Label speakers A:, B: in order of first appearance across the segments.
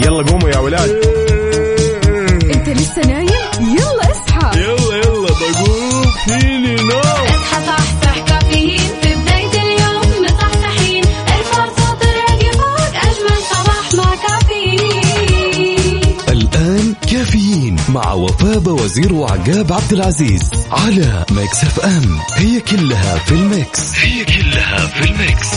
A: يلا قوموا يا ولاد.
B: انت لسه نايم؟ يلا اصحى.
A: يلا يلا بقوم. فيني نوم.
C: اصحى صحصح كافيين. في بداية اليوم مصحصحين ارفع صوت الراديو فوق أجمل صباح مع كافيين.
D: الآن كافيين مع وفاء وزير وعقاب عبد العزيز على ميكس FM. هي كلها في ال mix. هي كلها في
B: ال mix.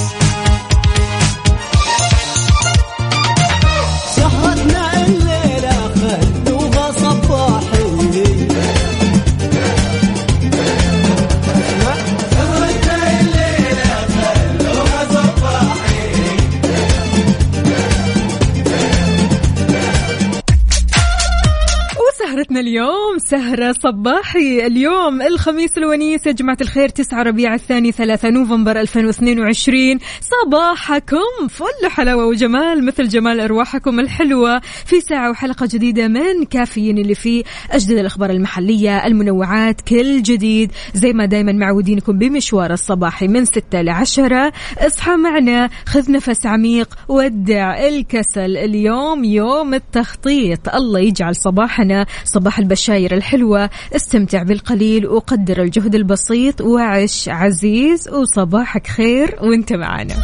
B: سهرة صباحي. اليوم الخميس الونيس يا جماعة الخير 9 ربيع الثاني 3 نوفمبر 2022 صباحكم فل حلاوة وجمال مثل جمال أرواحكم الحلوة. في ساعة وحلقة جديدة من كافيين اللي فيه أجدد الأخبار المحلية المنوعات كل جديد. زي ما دايما معودينكم بمشوار الصباحي من 6 ل 10 اصحى معنا خذ نفس عميق ودع الكسل. اليوم يوم التخطيط. الله يجعل صباحنا صباح البشاير الحلوة. استمتع بالقليل وقدر الجهد البسيط. وعش عزيز وصباحك خير وانت معنا.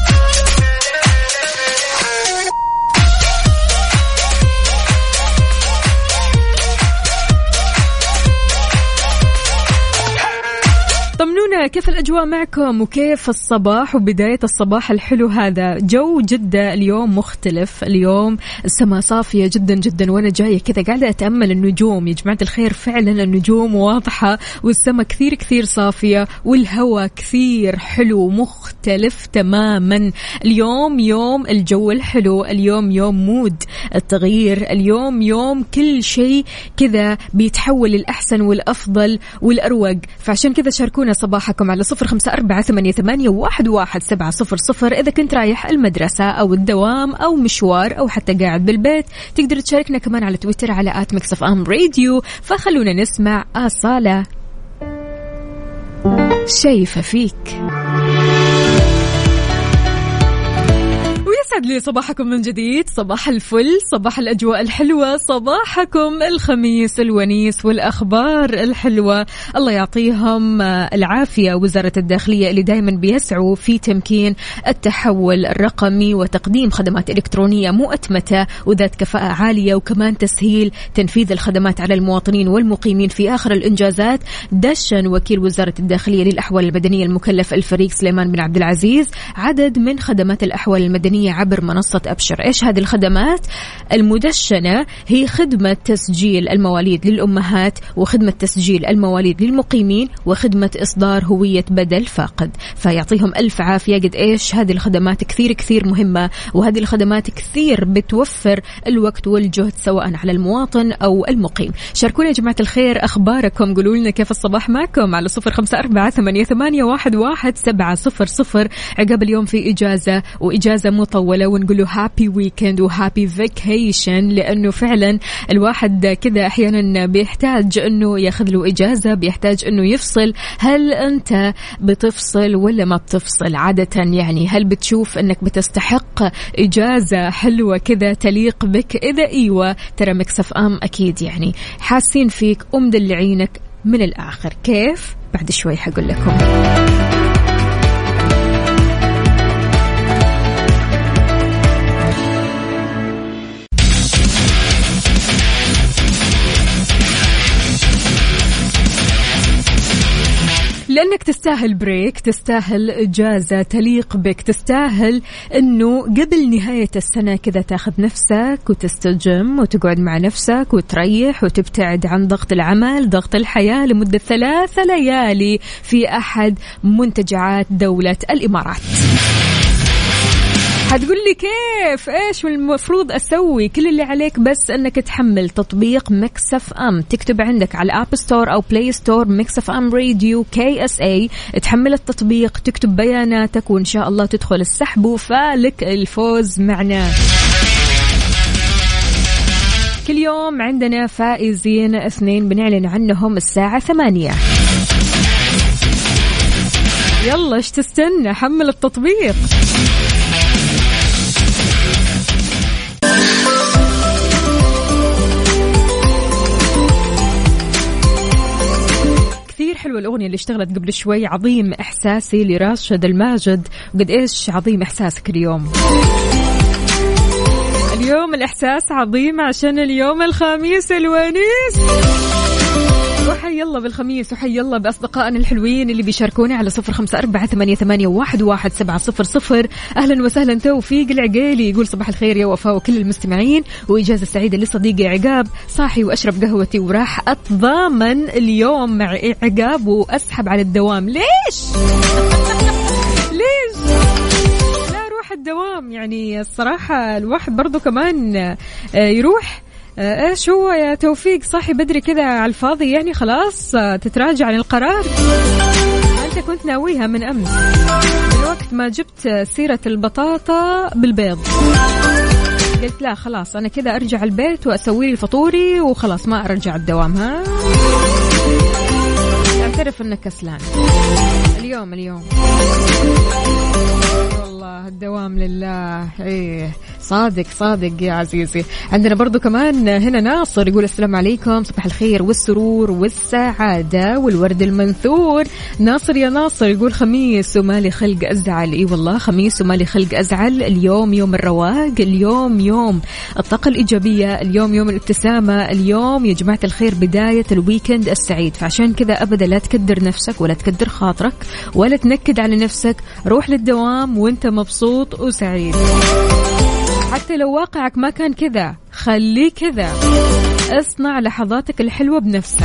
B: طمنونا كيف الأجواء معكم؟ وكيف الصباح؟ وبداية الصباح الحلو هذا. جو جدة اليوم مختلف. اليوم السماء صافية جدا جدا وأنا جاية كذا قاعدة أتأمل النجوم. يا جماعة الخير فعلا النجوم واضحة والسماء كثير كثير صافية والهواء كثير حلو مختلف تماما. اليوم يوم الجو الحلو اليوم يوم mood التغيير اليوم يوم كل شيء كذا بيتحول للأحسن والأفضل والأروق. فعشان كذا شاركونا صباحكم على صفر خمسة أربعة ثمانية, ثمانية واحد, واحد سبعة صفر صفر. إذا كنت رايح المدرسة أو الدوام أو مشوار أو حتى قاعد بالبيت تقدر تشاركنا كمان على تويتر على at Mix FM Radio. فخلونا نسمع أصالة. شايفة فيك. ويسعد لي صباحكم من جديد. صباح الفل صباح الأجواء الحلوة صباحكم الخميس الونيس والأخبار الحلوة. الله يعطيهم العافية. وزارة الداخلية اللي دايما بيسعوا في تمكين التحول الرقمي وتقديم خدمات إلكترونية مؤتمتة وذات كفاءة عالية وكمان تسهيل تنفيذ الخدمات على المواطنين والمقيمين في آخر الإنجازات. دشن وكيل وزارة الداخلية للأحوال المدنية المكلف الفريق سليمان بن عبد العزيز عدد من خدمات الأحوال المدنية عبر منصة أبشر. إيش هذه الخدمات؟ المدشنة هي خدمة تسجيل المواليد للأمهات وخدمة تسجيل المواليد للمقيمين وخدمة إصدار هوية بدل فاقد. فيعطيهم ألف عافية. قد إيش هذه الخدمات كثير كثير مهمة وهذه الخدمات كثير بتوفر الوقت والجهد سواء على المواطن أو المقيم. شاركونا يا جماعة الخير أخباركم. قولوا لنا كيف الصباح معكم على صفر خمسة أربعة ثمانية, واحد, سبعة صفر صفر. عقاب اليوم في إجازة وإجازة مطولة. ونقول له happy weekend و happy vacation لأنه فعلا الواحد كذا أحيانا بيحتاج أنه ياخذ له إجازة بيحتاج أنه يفصل. هل أنت بتفصل ولا ما بتفصل؟ عادة يعني هل بتشوف أنك بتستحق إجازة حلوة كذا تليق بك؟ إذا إيوة ترى Mix FM أكيد يعني حاسين فيك ومدلعينك من الآخر. كيف؟ بعد شوي حقول لكم. لأنك تستاهل break تستاهل إجازة تليق بك تستاهل أنه قبل نهاية السنة كذا تاخذ نفسك وتستجم وتقعد مع نفسك وتريح وتبتعد عن ضغط العمل ضغط الحياة لمدة ثلاثة ليالي في أحد منتجعات دولة الإمارات. حتقول لي كيف؟ إيش المفروض أسوي؟ كل اللي عليك بس إنك تحمل تطبيق Mix FM تكتب عندك على ال App Store أو Play Store Mix FM Radio KSA تحمل التطبيق تكتب بياناتك وإن شاء الله تدخل السحب وفالك الفوز معنا. كل يوم عندنا فائزين اثنين بنعلن عنهم الساعة ثمانية. يلا إيش تستنى؟ حمل التطبيق. حلوة الأغنية اللي اشتغلت قبل شوي عظيم إحساسي لراشد الماجد. وقد إيش عظيم إحساسك اليوم؟ اليوم الإحساس عظيم عشان اليوم الخميس الونيس. وحي الله بالخميس وحي الله بأصدقائنا الحلوين اللي بيشاركوني على صفر خمسة أربعة ثمانية, ثمانية واحد, واحد سبعة صفر صفر أهلا وسهلا توفيق العقيلي يقول صباح الخير يا وفاء وكل المستمعين وإجازة سعيدة لصديقي عقاب صاحي وأشرب قهوتي وراح أتضامن اليوم مع عقاب وأسحب على الدوام ليش؟ ليش؟ لا روح الدوام يعني الصراحة الواحد برضو كمان آه، يروح إيش هو يا توفيق؟ صاحي بدري كذا على الفاضي يعني خلاص آه، تتراجع عن القرار؟ أنت كنت ناويها من أمس من وقت ما جبت سيرة البطاطا بالبيض. قلت لا خلاص أنا كذا أرجع البيت وأسوي لي فطوري وخلاص ما أرجع الدوام ها؟ أعترف إنك كسلان. اليوم اليوم. والله الدوام لله. إيه صادق صادق يا عزيزي. عندنا برضو كمان هنا ناصر يقول السلام عليكم صباح الخير والسرور والسعادة والورد المنثور. ناصر يا ناصر يقول خميس ومالي خلق أزعل. إي والله خميس ومالي خلق أزعل. اليوم يوم الرواق اليوم يوم الطاقة الإيجابية اليوم يوم الابتسامة اليوم يا جماعة الخير بداية ال weekend السعيد. فعشان كذا أبدا لا تكدر نفسك ولا تكدر خاطرك ولا تنكد على نفسك. روح للدوام وانت مبسوط وسعيد. حتى لو واقعك ما كان كذا خليه كذا. اصنع لحظاتك الحلوة بنفسك.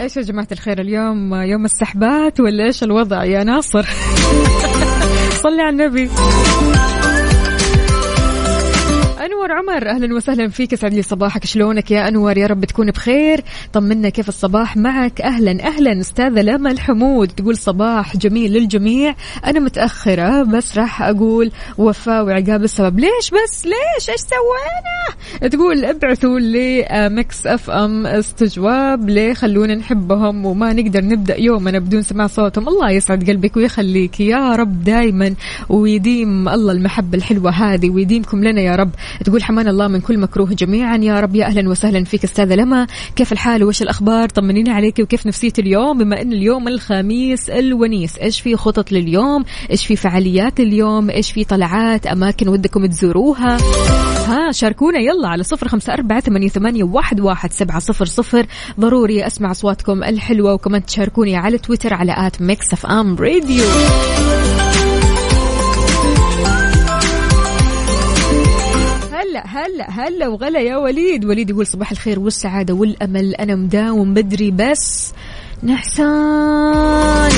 B: إيش يا جماعة الخير اليوم؟ يوم السحبات ولا إيش الوضع يا ناصر؟ صلي على النبي. أنور عمر أهلا وسهلا فيك يسعد لي صباحك. شلونك يا أنور؟ يا رب تكون بخير. طمنا كيف الصباح معك؟ أهلا أهلا. أستاذة لما الحمود تقول صباح جميل للجميع. أنا متأخرة بس راح أقول وفاء وعقاب السبب. ليش بس؟ ليش؟ إيش سوينا؟ تقول ابعثوا لي Mix FM استجواب. ليه خلونا نحبهم وما نقدر نبدأ يومنا بدون سماع صوتهم؟ الله يسعد قلبك ويخليك. يا رب دائما ويديم الله المحبة الحلوة هذه ويديمكم لنا يا رب. تقول حماكم الله من كل مكروه جميعا. يا رب يا أهلا وسهلا فيك أستاذة لما. كيف الحال؟ وش الأخبار؟ طمنيني عليك وكيف نفسية اليوم؟ بما إن اليوم الخميس الونيس إيش في خطط لليوم؟ إيش في فعاليات اليوم؟ إيش في طلعات؟ أماكن ودكم تزوروها؟ ها شاركونا. يلا على صفر خمسة أربعة ثمانية واحد, واحد سبعة صفر صفر. ضروري أسمع أصواتكم الحلوة وكمان تشاركوني على تويتر على at Mix FM Radio. هلا هلا هلا وغلا يا وليد. وليد يقول صباح الخير والسعادة والأمل. أنا مداوم بدري بس نحسان.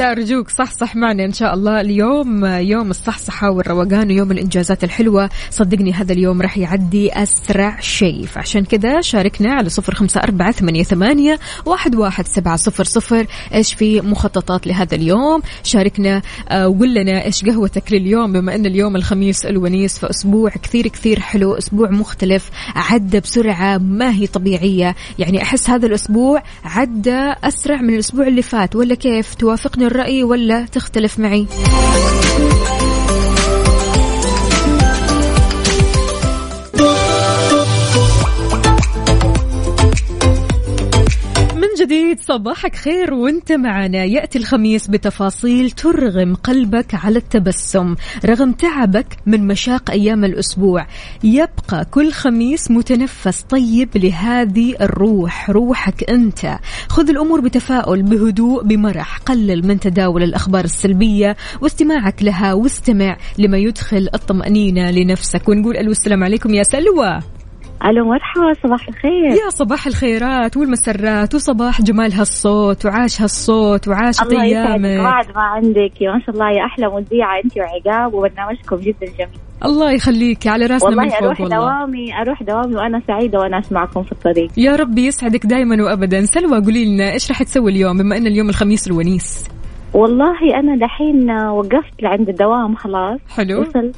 B: لا أرجوك صح صح معنا إن شاء الله. اليوم يوم الصحصحة والروقان ويوم الإنجازات الحلوة. صدقني هذا اليوم راح يعدي أسرع شيء. فعشان كذا شاركنا على صفر خمسة أربعة ثمانية, ثمانية واحد, واحد سبعة صفر صفر. إيش في مخططات لهذا اليوم؟ شاركنا آه، وقول لنا إيش قهوتك لليوم؟ بما أن اليوم الخميس الونيس فأسبوع كثير كثير حلو أسبوع مختلف عدى بسرعة ما هي طبيعية؟ يعني أحس هذا الأسبوع عدى أسرع من الأسبوع اللي فات ولا كيف؟ توافقني الرأي ولا تختلف معي. جديد صباحك خير وانت معنا. يأتي الخميس بتفاصيل ترغم قلبك على التبسم رغم تعبك من مشاق أيام الأسبوع. يبقى كل خميس متنفس طيب لهذه الروح روحك أنت. خذ الأمور بتفاؤل بهدوء بمرح. قلل من تداول الأخبار السلبية واستماعك لها واستمع لما يدخل الطمأنينة لنفسك. ونقول ألو السلام عليكم يا سلوى.
E: ألو مرحبا صباح الخير.
B: يا صباح الخيرات والمسرات وصباح جمال هالصوت وعاش هالصوت وعاش أيامك.
E: بعد ما عندك. ما شاء الله يا أحلى مذيعة أنت وعقاب وبرنامجكم جدا جميل.
B: الله يخليك على راسنا من
E: والله
B: فوق
E: أروح
B: والله.
E: دوامي أروح دوامي وأنا سعيدة وأنا أسمعكم في الطريق.
B: يا رب يسعدك دائما وابدا. سلوى قولي لنا إيش راح تسوي اليوم؟ بما أن اليوم الخميس الونيس.
E: والله أنا دحين وقفت لعند الدوام خلاص.
B: حلو.
E: وصل.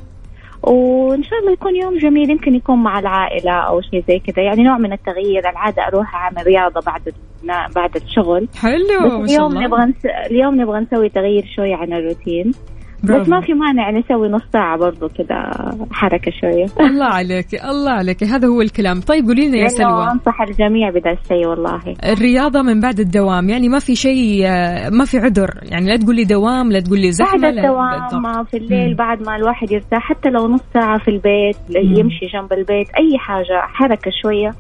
E: وإن شاء الله يكون يوم جميل يمكن يكون مع العائلة أو شيء زي كذا يعني نوع من التغيير. العادة أروح اعمل رياضه بعد بعد الشغل.
B: حلو
E: بس
B: ما شاء
E: اليوم
B: الله.
E: نبغى نس... اليوم نبغى نسوي تغيير شوي عن الروتين.
B: برافو.
E: بس ما في مانع نسوي نص ساعة برضو كذا حركة شوية
B: الله عليك الله عليك هذا هو الكلام طيب قولي لنا يا سلوى
E: أنصح الجميع بذا الشيء والله
B: الرياضة من بعد الدوام يعني ما في شيء آه، ما في عذر يعني لا تقولي دوام لا تقولي زحمة
E: بعد
B: لا
E: الدوام
B: بالضبط.
E: في الليل. بعد ما الواحد يرتاح حتى لو نص ساعة في البيت. يمشي جنب البيت أي حاجة حركة شوية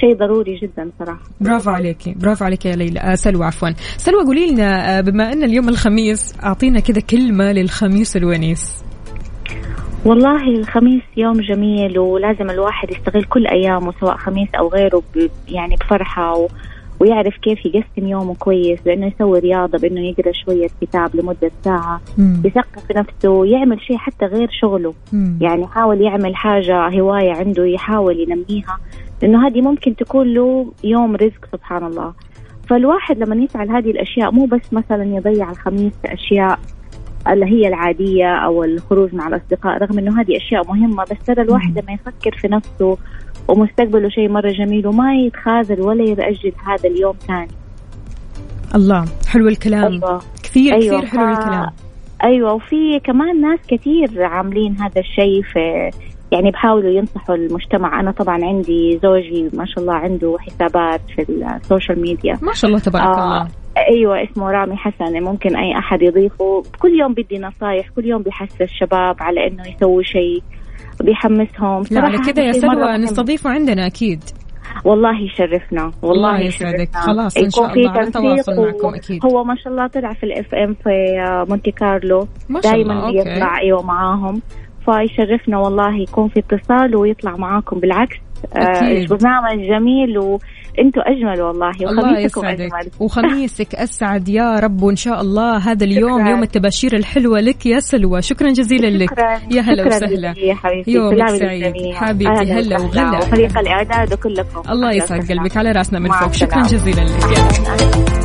E: شيء ضروري جدا صراحة.
B: برافو عليكي برافو عليك يا ليلى. آه سلوى عفوا. سلوى قولي لنا آه بما أن اليوم الخميس أعطينا كذا كلمة للخميس الونيس.
E: والله الخميس يوم جميل ولازم الواحد يستغل كل أيامه سواء خميس أو غيره يعني بفرحة و... ويعرف كيف يقسم يومه كويس بأنه يسوي رياضة بأنه يقرأ شوية كتاب لمدة ساعة
B: مم.
E: يثقف نفسه يعمل شيء حتى غير شغله
B: مم.
E: يعني يحاول يعمل حاجة هواية عنده يحاول ينميها لأنه هذه ممكن تكون له يوم رزق سبحان الله فالواحد لما يسعى لهذه الأشياء مو بس مثلا يضيع الخميس في أشياء اللي هي العادية أو الخروج مع الأصدقاء رغم أنه هذه أشياء مهمة بس ترى الواحد لما يفكر في نفسه ومستقبله شيء مرة جميل وما يتخاذل ولا يأجل هذا اليوم ثاني.
B: الله حلو الكلام.
E: أيوة
B: كثير
E: أيوة،
B: كثير حلو الكلام.
E: أيوه وفي كمان ناس كثير عاملين هذا الشيء في يعني بحاولوا ينصحوا المجتمع. أنا طبعا عندي زوجي ما شاء الله عنده حسابات في ال social media.
B: ما شاء الله تبارك
E: آه
B: الله.
E: أيوه اسمه رامي حسن. ممكن أي أحد يضيفه. كل يوم بدي نصايح كل يوم بيحث الشباب على إنه يسووا شيء بيحمسهم
B: لا على كذا يا سلوى. نستضيفه عندنا أكيد.
E: والله يشرفنا والله
B: الله يسعدك. خلاص إن شاء الله على تواصل
E: و-
B: معكم أكيد.
E: هو ما شاء الله طلع في ال FM في مونتي كارلو. دائما بيطلع أيوه معاهم. فيشرفنا والله يكون في اتصال ويطلع معاكم. بالعكس آه،
B: أكيد.
E: برنامج جميل وأنتم أجمل والله
B: الله
E: وخميسكم
B: يسعدك
E: أجمل
B: وخميسك أسعد يا رب وان شاء الله هذا اليوم
E: شكراً.
B: يوم التباشير الحلوة لك يا سلوى شكرا جزيلا لك
E: شكرا
B: يا هلا وسهلا
E: لك يا حبيبتي
B: يومك سعيد. حبيبتي، هلا. وغلا.
E: وفريق الإعداد وكلكم
B: الله يسعد. قلبك على رأسنا من فوق شكرا. جزيلا لك.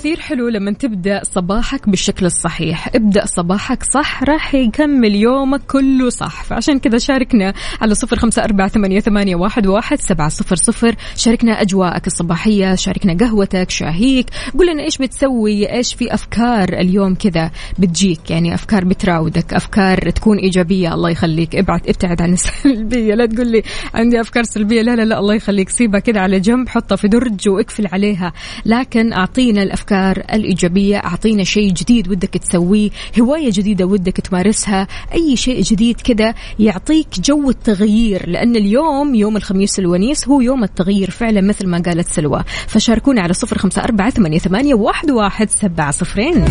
B: كثير حلو لما تبدأ صباحك بالشكل الصحيح. ابدأ صباحك صح راح يكمل يومك كله صح. فعشان كذا شاركنا على صفر خمسة أربعة ثمانية, ثمانية واحد, واحد سبعة صفر صفر. شاركنا أجواءك الصباحية شاركنا قهوتك شاهيك. قول لنا إيش بتسوي؟ إيش في أفكار اليوم كذا بتجيك؟ يعني أفكار بتراودك أفكار تكون إيجابية. الله يخليك. ابعد ابتعد عن السلبية. لا تقول لي عندي أفكار سلبية. لا لا لا. الله يخليك. سيبها كذا على جنب حطها في درج واقفل عليها. لكن أعطينا الأفكار الإيجابية. أعطينا شيء جديد ودك تسويه هواية جديدة ودك تمارسها. أي شيء جديد كذا يعطيك جو التغيير لأن اليوم يوم الخميس الونيس هو يوم التغيير فعلا مثل ما قالت سلوى. فشاركونا على صفر خمسة أربعة ثمانية, ثمانية واحد, واحد سبعة صفرين.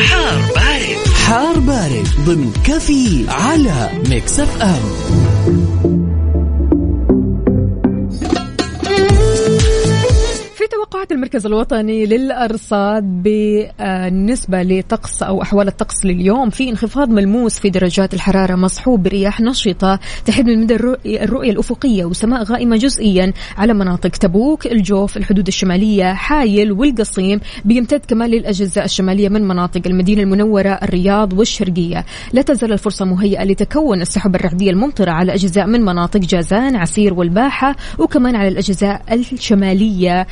D: حار بارد. حار بارد ضمن كفي على Mix
B: FM. توقعات المركز الوطني للأرصاد بالنسبة لطقس أو أحوال الطقس لليوم في انخفاض ملموس في درجات الحرارة مصحوب برياح نشطة تحد من مدى الرؤية الأفقية وسماء غائمة جزئيا على مناطق تبوك الجوف الحدود الشمالية حايل والقصيم بيمتد كمان للأجزاء الشمالية من مناطق المدينة المنورة الرياض والشرقية. لا تزال الفرصة مهيئة لتكون السحب الرعدية الممطرة على أجزاء من مناطق جازان عسير والباحة وكمان على الأجزاء الشمالية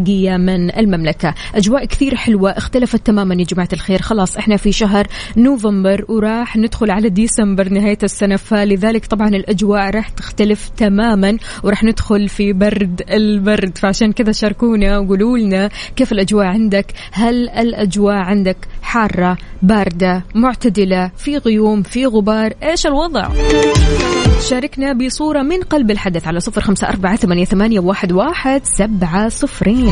B: الشرقية من المملكة. أجواء كثير حلوة اختلفت تماما يا جماعة الخير. خلاص إحنا في شهر نوفمبر وراح ندخل على ديسمبر نهاية السنة فلذلك طبعا الأجواء راح تختلف تماما وراح ندخل في برد البرد. فعشان كذا شاركونا وقولوا لنا كيف الأجواء عندك؟ هل الأجواء عندك حارة باردة معتدلة في غيوم في غبار؟ إيش الوضع؟ شاركنا بصورة من قلب الحدث على صفر خمسة أربعة ثمانية واحد, واحد سبعة صفرين.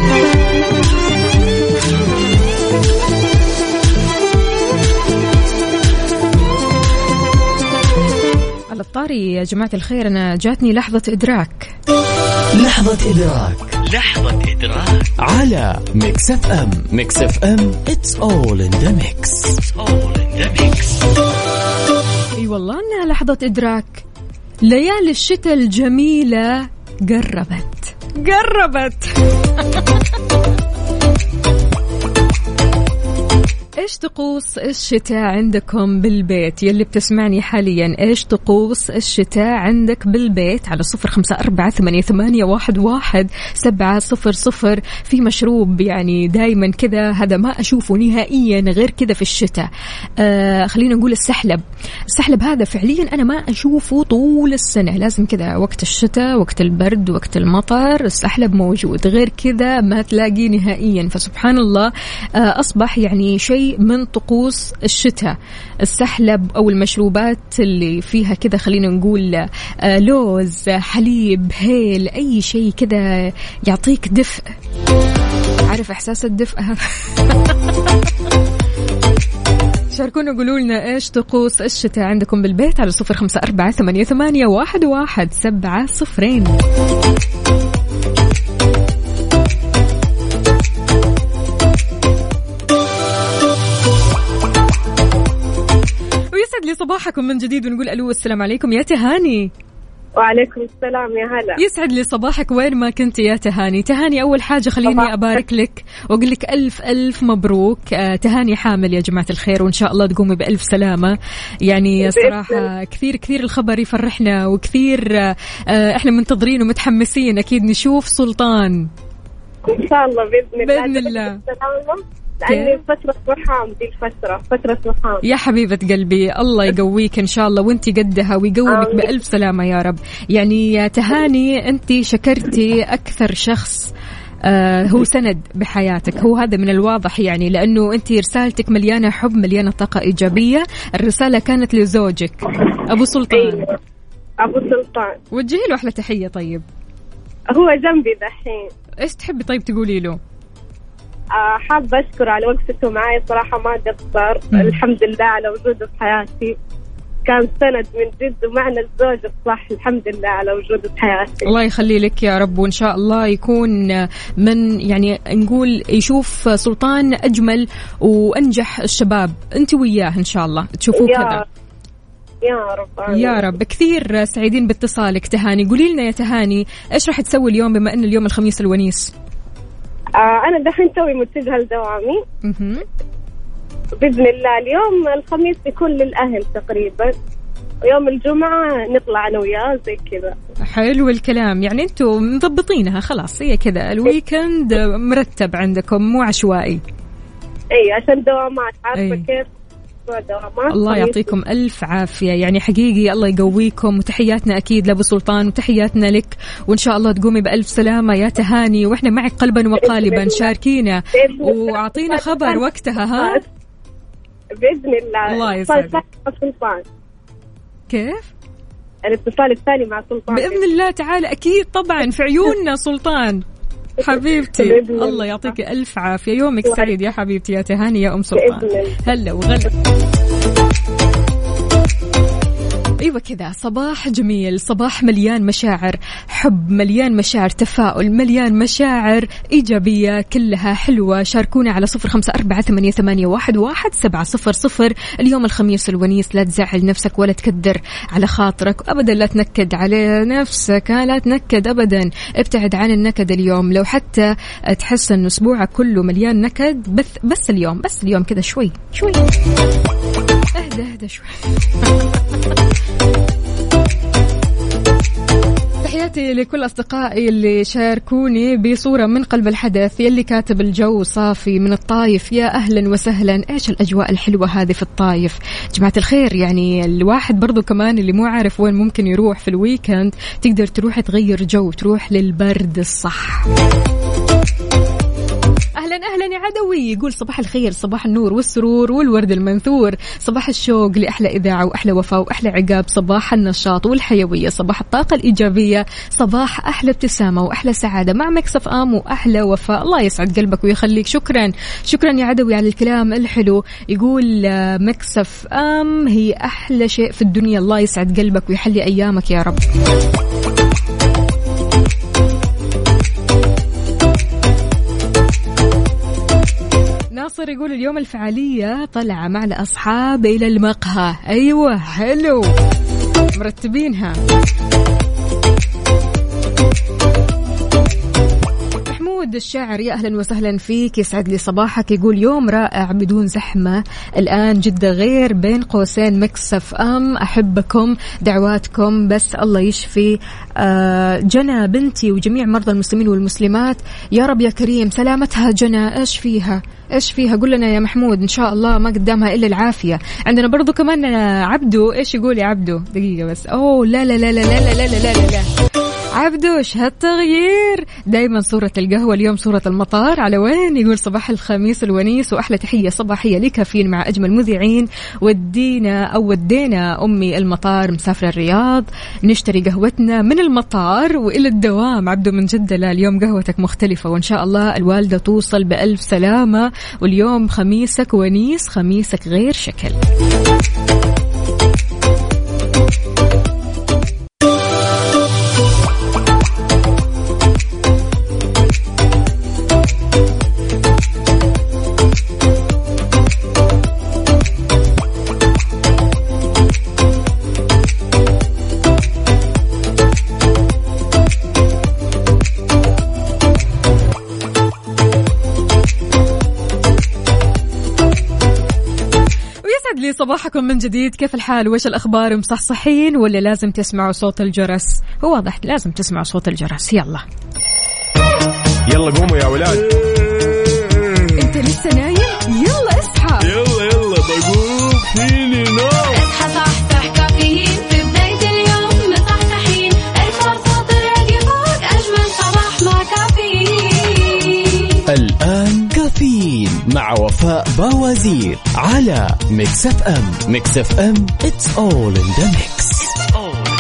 B: على الطاري يا جماعة الخير أنا جاتني لحظة إدراك.
D: لحظة إدراك. لحظة إدراك. على Mix FM. Mix FM it's all in the mix. It's all in the mix.
B: أي والله إنها لحظة إدراك. ليالي الشتاء الجميلة قربت. قربت. إيش طقوس الشتاء عندكم بالبيت؟ يلي بتسمعني حاليا إيش طقوس الشتاء عندك بالبيت؟ على صفر خمسة أربعة ثمانية, ثمانية واحد, واحد سبعة صفر صفر. في مشروب يعني دايما كذا هذا ما أشوفه نهائيا غير كذا في الشتاء. آه خلينا نقول السحلب. السحلب هذا فعليا أنا ما أشوفه طول السنة. لازم كذا وقت الشتاء وقت البرد وقت المطر السحلب موجود. غير كذا ما تلاقيه نهائيا. فسبحان الله آه أصبح يعني شيء من طقوس الشتاء. السحلب أو المشروبات اللي فيها كذا خلينا نقول آه لوز حليب هيل أي شيء كذا يعطيك دفء. عارف إحساس الدفء؟ هذا شاركونا قولوا لنا إيش طقوس الشتاء عندكم بالبيت على صفر خمسة أربعة ثمانية, واحد, واحد سبعة صفرين. صباحكم من جديد ونقول ألو السلام عليكم. يا تهاني.
F: وعليكم السلام يا هلا.
B: يسعد لي صباحك. وين ما كنت يا تهاني. تهاني أول حاجة خليني
F: صباحك.
B: أبارك لك وأقول لك ألف ألف مبروك. آه، تهاني حامل يا جماعة الخير وإن شاء الله تقومي بألف سلامة. يعني صراحة كثير كثير الخبر يفرحنا وكثير آه، آه، إحنا منتظرين ومتحمسين. أكيد نشوف سلطان.
F: إن شاء الله بإذن الله.
B: بإذن الله.
F: لأني فترة رحام دي الفترة فترة رحام
B: يا حبيبة قلبي الله يقويك إن شاء الله وانت قدها ويقومك
F: آمين.
B: بألف سلامة يا رب. يعني يا تهاني انت شكرتي أكثر شخص آه هو سند بحياتك. هو هذا من الواضح يعني لأنه أنت رسالتك مليانة حب مليانة طاقة إيجابية. الرسالة كانت لزوجك أبو سلطان.
F: أيوة. أبو سلطان.
B: وجهي له أحلى تحية طيب.
F: هو جنبي دحين.
B: إيش تحبي طيب تقولي له؟
F: حابة أشكره على وقفته معي. صراحة ما قصر. الحمد لله على وجوده في حياتي. كان سند من جد ومعنى الزوج الصح. الحمد لله على وجوده في حياتي.
B: الله يخلي لك يا رب وإن شاء الله يكون من يعني نقول يشوف سلطان أجمل وأنجح الشباب. أنت وياه إن شاء الله. تشوفوه كذا.
F: يا رب. آمين.
B: يا رب. كثير سعيدين باتصالك. تهاني. قولي لنا يا تهاني إيش راح تسوي اليوم بما أن اليوم الخميس الونيس؟
F: آه أنا دحين توي متجهة لدوامي. بإذن الله اليوم الخميس يكون للأهل تقريبا. ويوم الجمعة نطلع أنا وياه زي كذا.
B: حلو الكلام. يعني أنتم مضبطينها خلاص هي كذا. ال weekend مرتب عندكم مو عشوائي.
F: أي عشان دوامات عارفة
B: أي.
F: كيف؟ أسبوع دوامات
B: الله يعطيكم ألف عافية. يعني حقيقي الله يقويكم وتحياتنا أكيد لأبو سلطان وتحياتنا لك. وإن شاء الله تقومي بألف سلامة يا تهاني. وإحنا معك قلبا وقالبا. شاركينا. وأعطينا خبر وقتها ها؟
F: بإذن الله.
B: الله يسعدك. كيف؟
F: الاتصال الثاني مع سلطان.
B: بإذن الله تعالى. أكيد طبعا في عيوننا سلطان. حبيبتي.
F: الله.
B: يعطيك ألف عافية. يومك سعيد يا حبيبتي. يا تهاني يا أم سلطان. هلا وغلا. إيوه كذا. صباح جميل. صباح مليان مشاعر حب مليان مشاعر تفاؤل مليان مشاعر إيجابية كلها حلوة. شاركونا على صفر خمسة أربعة ثمانيه, ثمانية واحد, واحد سبعة صفر صفر. اليوم الخميس الونيس. لا تزعل نفسك ولا تكدر على خاطرك. ابدا لا تنكد على نفسك. لا تنكد ابدا. ابتعد عن النكد اليوم. لو حتى تحس إن أسبوعك كله مليان نكد بس بس اليوم. بس اليوم كذا شوي. شوي. أهدى أهدى شوي. تحياتي لكل أصدقائي اللي شاركوني بصورة من قلب الحدث. يلي كاتب الجو صافي من الطايف. يا أهلا وسهلا. إيش الأجواء الحلوة هذه في الطايف؟ جماعة الخير يعني الواحد برضو كمان اللي مو عارف وين ممكن يروح في ال weekend تقدر تروح تغير جو تروح للبرد الصح. أهلا أهلا يا عدوي. يقول صباح الخير صباح النور والسرور والورد المنثور. صباح الشوق لأحلى إذاعة وأحلى وفاء وأحلى عقاب. صباح النشاط والحيوية. صباح الطاقة الإيجابية. صباح أحلى ابتسامة وأحلى سعادة. مع Mix FM وأحلى وفاء. الله يسعد قلبك ويخليك. شكرا. شكرا يا عدوي على الكلام الحلو. يقول Mix FM هي أحلى شيء في الدنيا. الله يسعد قلبك ويحلي أيامك يا رب. ناصر يقول اليوم الفعالية طلعة مع الأصحاب إلى المقهى. أيوة حلو. مرتبينها. محمود الشاعر يا أهلا وسهلا فيك يسعد لي صباحك. يقول يوم رائع بدون زحمة الآن جدة غير بين قوسين مكسف أم. أحبكم دعواتكم بس الله يشفي. آه، جنى بنتي وجميع مرضى المسلمين والمسلمات. يا رب يا كريم سلامتها جنى إيش فيها؟ إيش فيها؟ قول لنا يا محمود إن شاء الله ما قدامها إلا العافية. عندنا برضو كمان آه، عبدو إيش يقول يا عبدو؟ دقيقة بس. أوه لا لا لا لا لا لا لا لا لا, لا. عبدو إيش هالتغيير؟ دايما صورة القهوة اليوم صورة المطار. على وين؟ يقول صباح الخميس الونيس وأحلى تحية صباحية لكافيين مع أجمل مذيعين. ودينا أو ودينا أمي المطار مسافرة الرياض. نشتري قهوتنا من المطار وإلى الدوام. عبدو من جدة لا اليوم قهوتك مختلفة وإن شاء الله الوالدة توصل بألف سلامة. واليوم خميسك ونيس خميسك غير شكل. لي صباحكم من جديد. كيف الحال؟ وش الأخبار؟ مصحصحين ولا لازم تسمعوا صوت الجرس؟ هو واضح لازم تسمعوا صوت الجرس. يلا.
A: يلا قوموا يا ولاد.
B: انت لسه نايم؟ يلا اصحى.
A: يلا يلا بقوم فيني نوم.
C: اصحى صحصح كافيين في بداية اليوم. مصحصحين ارفع صوت الراديو فوق. أجمل صباح مع كافيين.
D: الآن كافيين. مع وفاء باوزير على Mix FM. Mix FM it's all in the mix.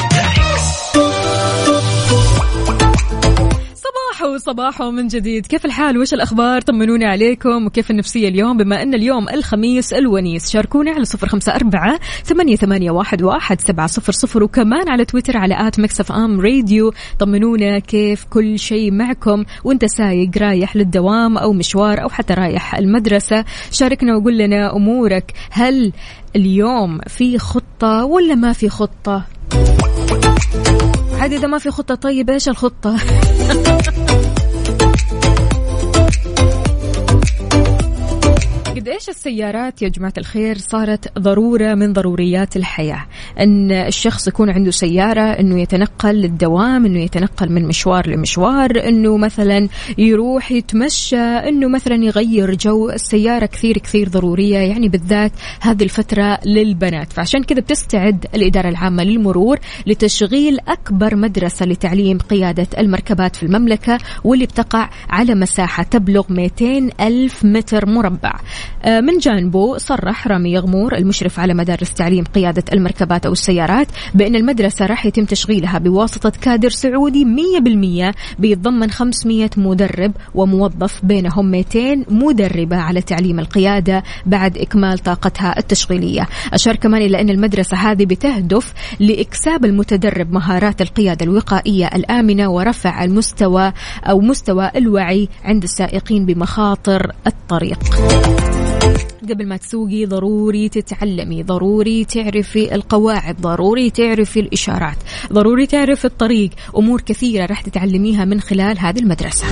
B: صباح وصباح من جديد. كيف الحال؟ وش الأخبار؟ طمنوني عليكم. وكيف النفسية اليوم؟ بما أن اليوم الخميس الونيس. شاركونا على صفر خمسة أربعة ثمانية, ثمانية واحد, واحد سبعة صفر صفر. وكمان على تويتر على at Mix FM Radio. طمنونا كيف كل شيء معكم. وأنت سايق رايح للدوام أو مشوار أو حتى رايح المدرسة. شاركنا وقول لنا أمورك. هل اليوم في خطة ولا ما في خطة؟ عاد إذا ما في خطة طيب إيش الخطة؟ قد إيش السيارات يا جماعة الخير صارت ضرورة من ضروريات الحياة؟ إن الشخص يكون عنده سيارة إنه يتنقل للدوام إنه يتنقل من مشوار لمشوار إنه مثلا يروح يتمشى إنه مثلا يغير جو. السيارة كثير كثير ضرورية يعني بالذات هذه الفترة للبنات. فعشان كذا بتستعد الإدارة العامة للمرور لتشغيل أكبر مدرسة لتعليم قيادة المركبات في المملكة واللي بتقع على مساحة تبلغ 200 ألف متر مربع. من جانبه صرح رامي يغمور المشرف على مدارس تعليم قيادة المركبات أو السيارات بأن المدرسة راح يتم تشغيلها بواسطة كادر سعودي 100% بيتضمن 500 مدرب وموظف بينهم 200 مدربة على تعليم القيادة بعد إكمال طاقتها التشغيلية. أشار كمان إلى أن المدرسة هذه بتهدف لإكساب المتدرب مهارات القيادة الوقائية الآمنة ورفع المستوى أو مستوى الوعي عند السائقين بمخاطر الطريق. قبل ما تسوقي ضروري تتعلمي ضروري تعرفي القواعد ضروري تعرفي الإشارات ضروري تعرفي الطريق. أمور كثيرة راح تتعلميها من خلال هذه المدرسة.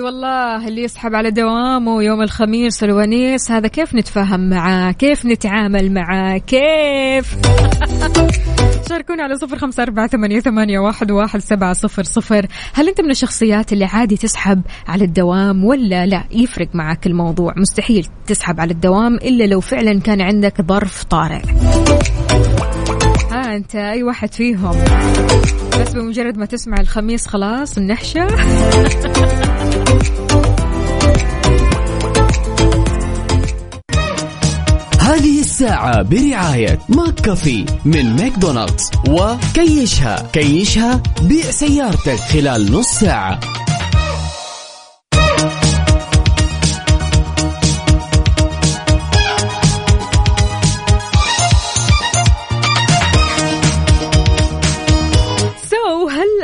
B: أي والله اللي يسحب على دوامه يوم الخميس الونيس هذا كيف نتفاهم معاه؟ كيف نتعامل معاه؟ كيف؟ شاركونا على صفر خمسة أربعة ثمانية, ثمانية واحد, واحد سبعة صفر صفر. هل أنت من الشخصيات اللي عادي تسحب على الدوام ولا لا؟ يفرق معك الموضوع مستحيل تسحب على الدوام إلا لو فعلا كان عندك ظرف طارئ. ها أنت أي واحد فيهم. بس بمجرد ما تسمع الخميس خلاص النحشة.
D: هذه الساعة برعاية McCafé من ماكدونالدز. وكيشها. كيشها بيع سيارتك خلال نص ساعة.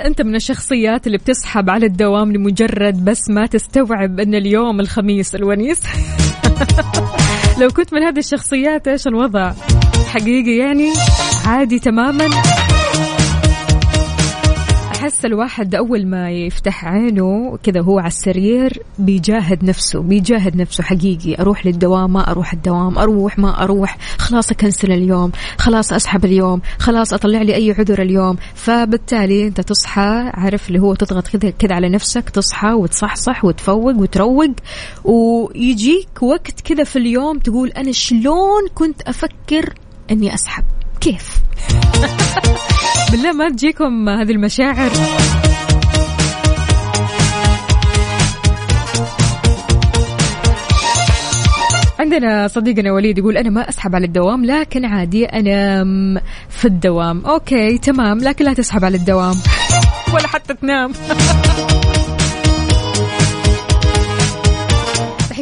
B: أنت من الشخصيات اللي بتسحب على الدوام لمجرد بس ما تستوعب أن اليوم الخميس الونيس؟ لو كنت من هذه الشخصيات إيش الوضع؟ حقيقي يعني؟ عادي تماما؟ احس الواحد أول ما يفتح عينه كذا هو على السرير بيجاهد نفسه بيجاهد نفسه حقيقي. أروح للدوام ما أروح الدوام أروح ما أروح. خلاص أكنسل اليوم خلاص أسحب اليوم خلاص أطلع لي أي عذر اليوم. فبالتالي أنت تصحى عارف اللي هو تضغط كذا كذا على نفسك تصحى وتصحصح وتفوق وتروق. ويجيك وقت كذا في اليوم تقول أنا شلون كنت أفكر إني أسحب؟ كيف؟ بالله ما تجيكم هذه المشاعر. عندنا صديقنا وليد يقول أنا ما أسحب على الدوام لكن عادي أنام في الدوام. أوكي تمام لكن لا تسحب على الدوام. ولا حتى تنام.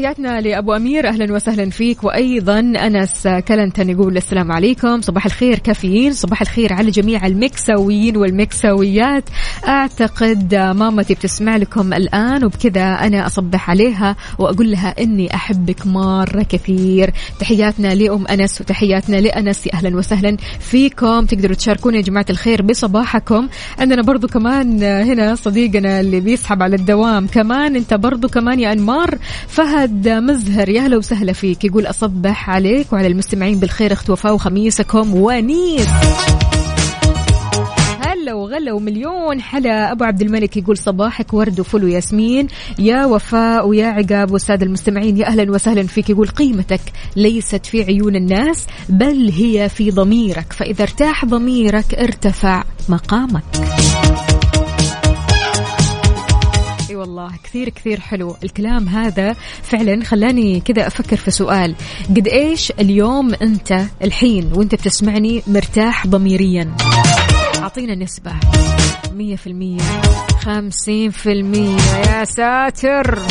B: تحياتنا لأبو أمير. أهلا وسهلا فيك. وأيضا أنس كلنتن يقول السلام عليكم. صباح الخير كافيين. صباح الخير على جميع المكساويين والمكساويات. أعتقد مامتي بتسمع لكم الآن وبكذا أنا أصبح عليها وأقول لها إني أحبك مرة كثير. تحياتنا لأم أنس وتحياتنا لأنس. أهلا وسهلا فيكم. تقدروا تشاركونا يا جماعة الخير بصباحكم. عندنا برضو كمان هنا صديقنا اللي بيسحب على الدوام. كمان أنت برضو كمان يا أنمار. فهد مزهر. يا هلا وسهلا فيك. يقول أصبح عليك وعلى المستمعين بالخير. أخت وفاء وخميسكم ونيس. هلا وغلا ومليون حلا. أبو عبد الملك يقول صباحك ورد وفل وياسمين. يا وفاء ويا عقاب والسادة المستمعين يا أهلا وسهلا فيك. يقول قيمتك ليست في عيون الناس بل هي في ضميرك. فإذا ارتاح ضميرك ارتفع مقامك. والله. كثير كثير حلو. الكلام هذا فعلا خلاني كذا أفكر في سؤال. قد إيش اليوم أنت الحين وأنت بتسمعني مرتاح ضميريا؟ أعطينا نسبة. مية في المية. خمسين في المية. يا ساتر!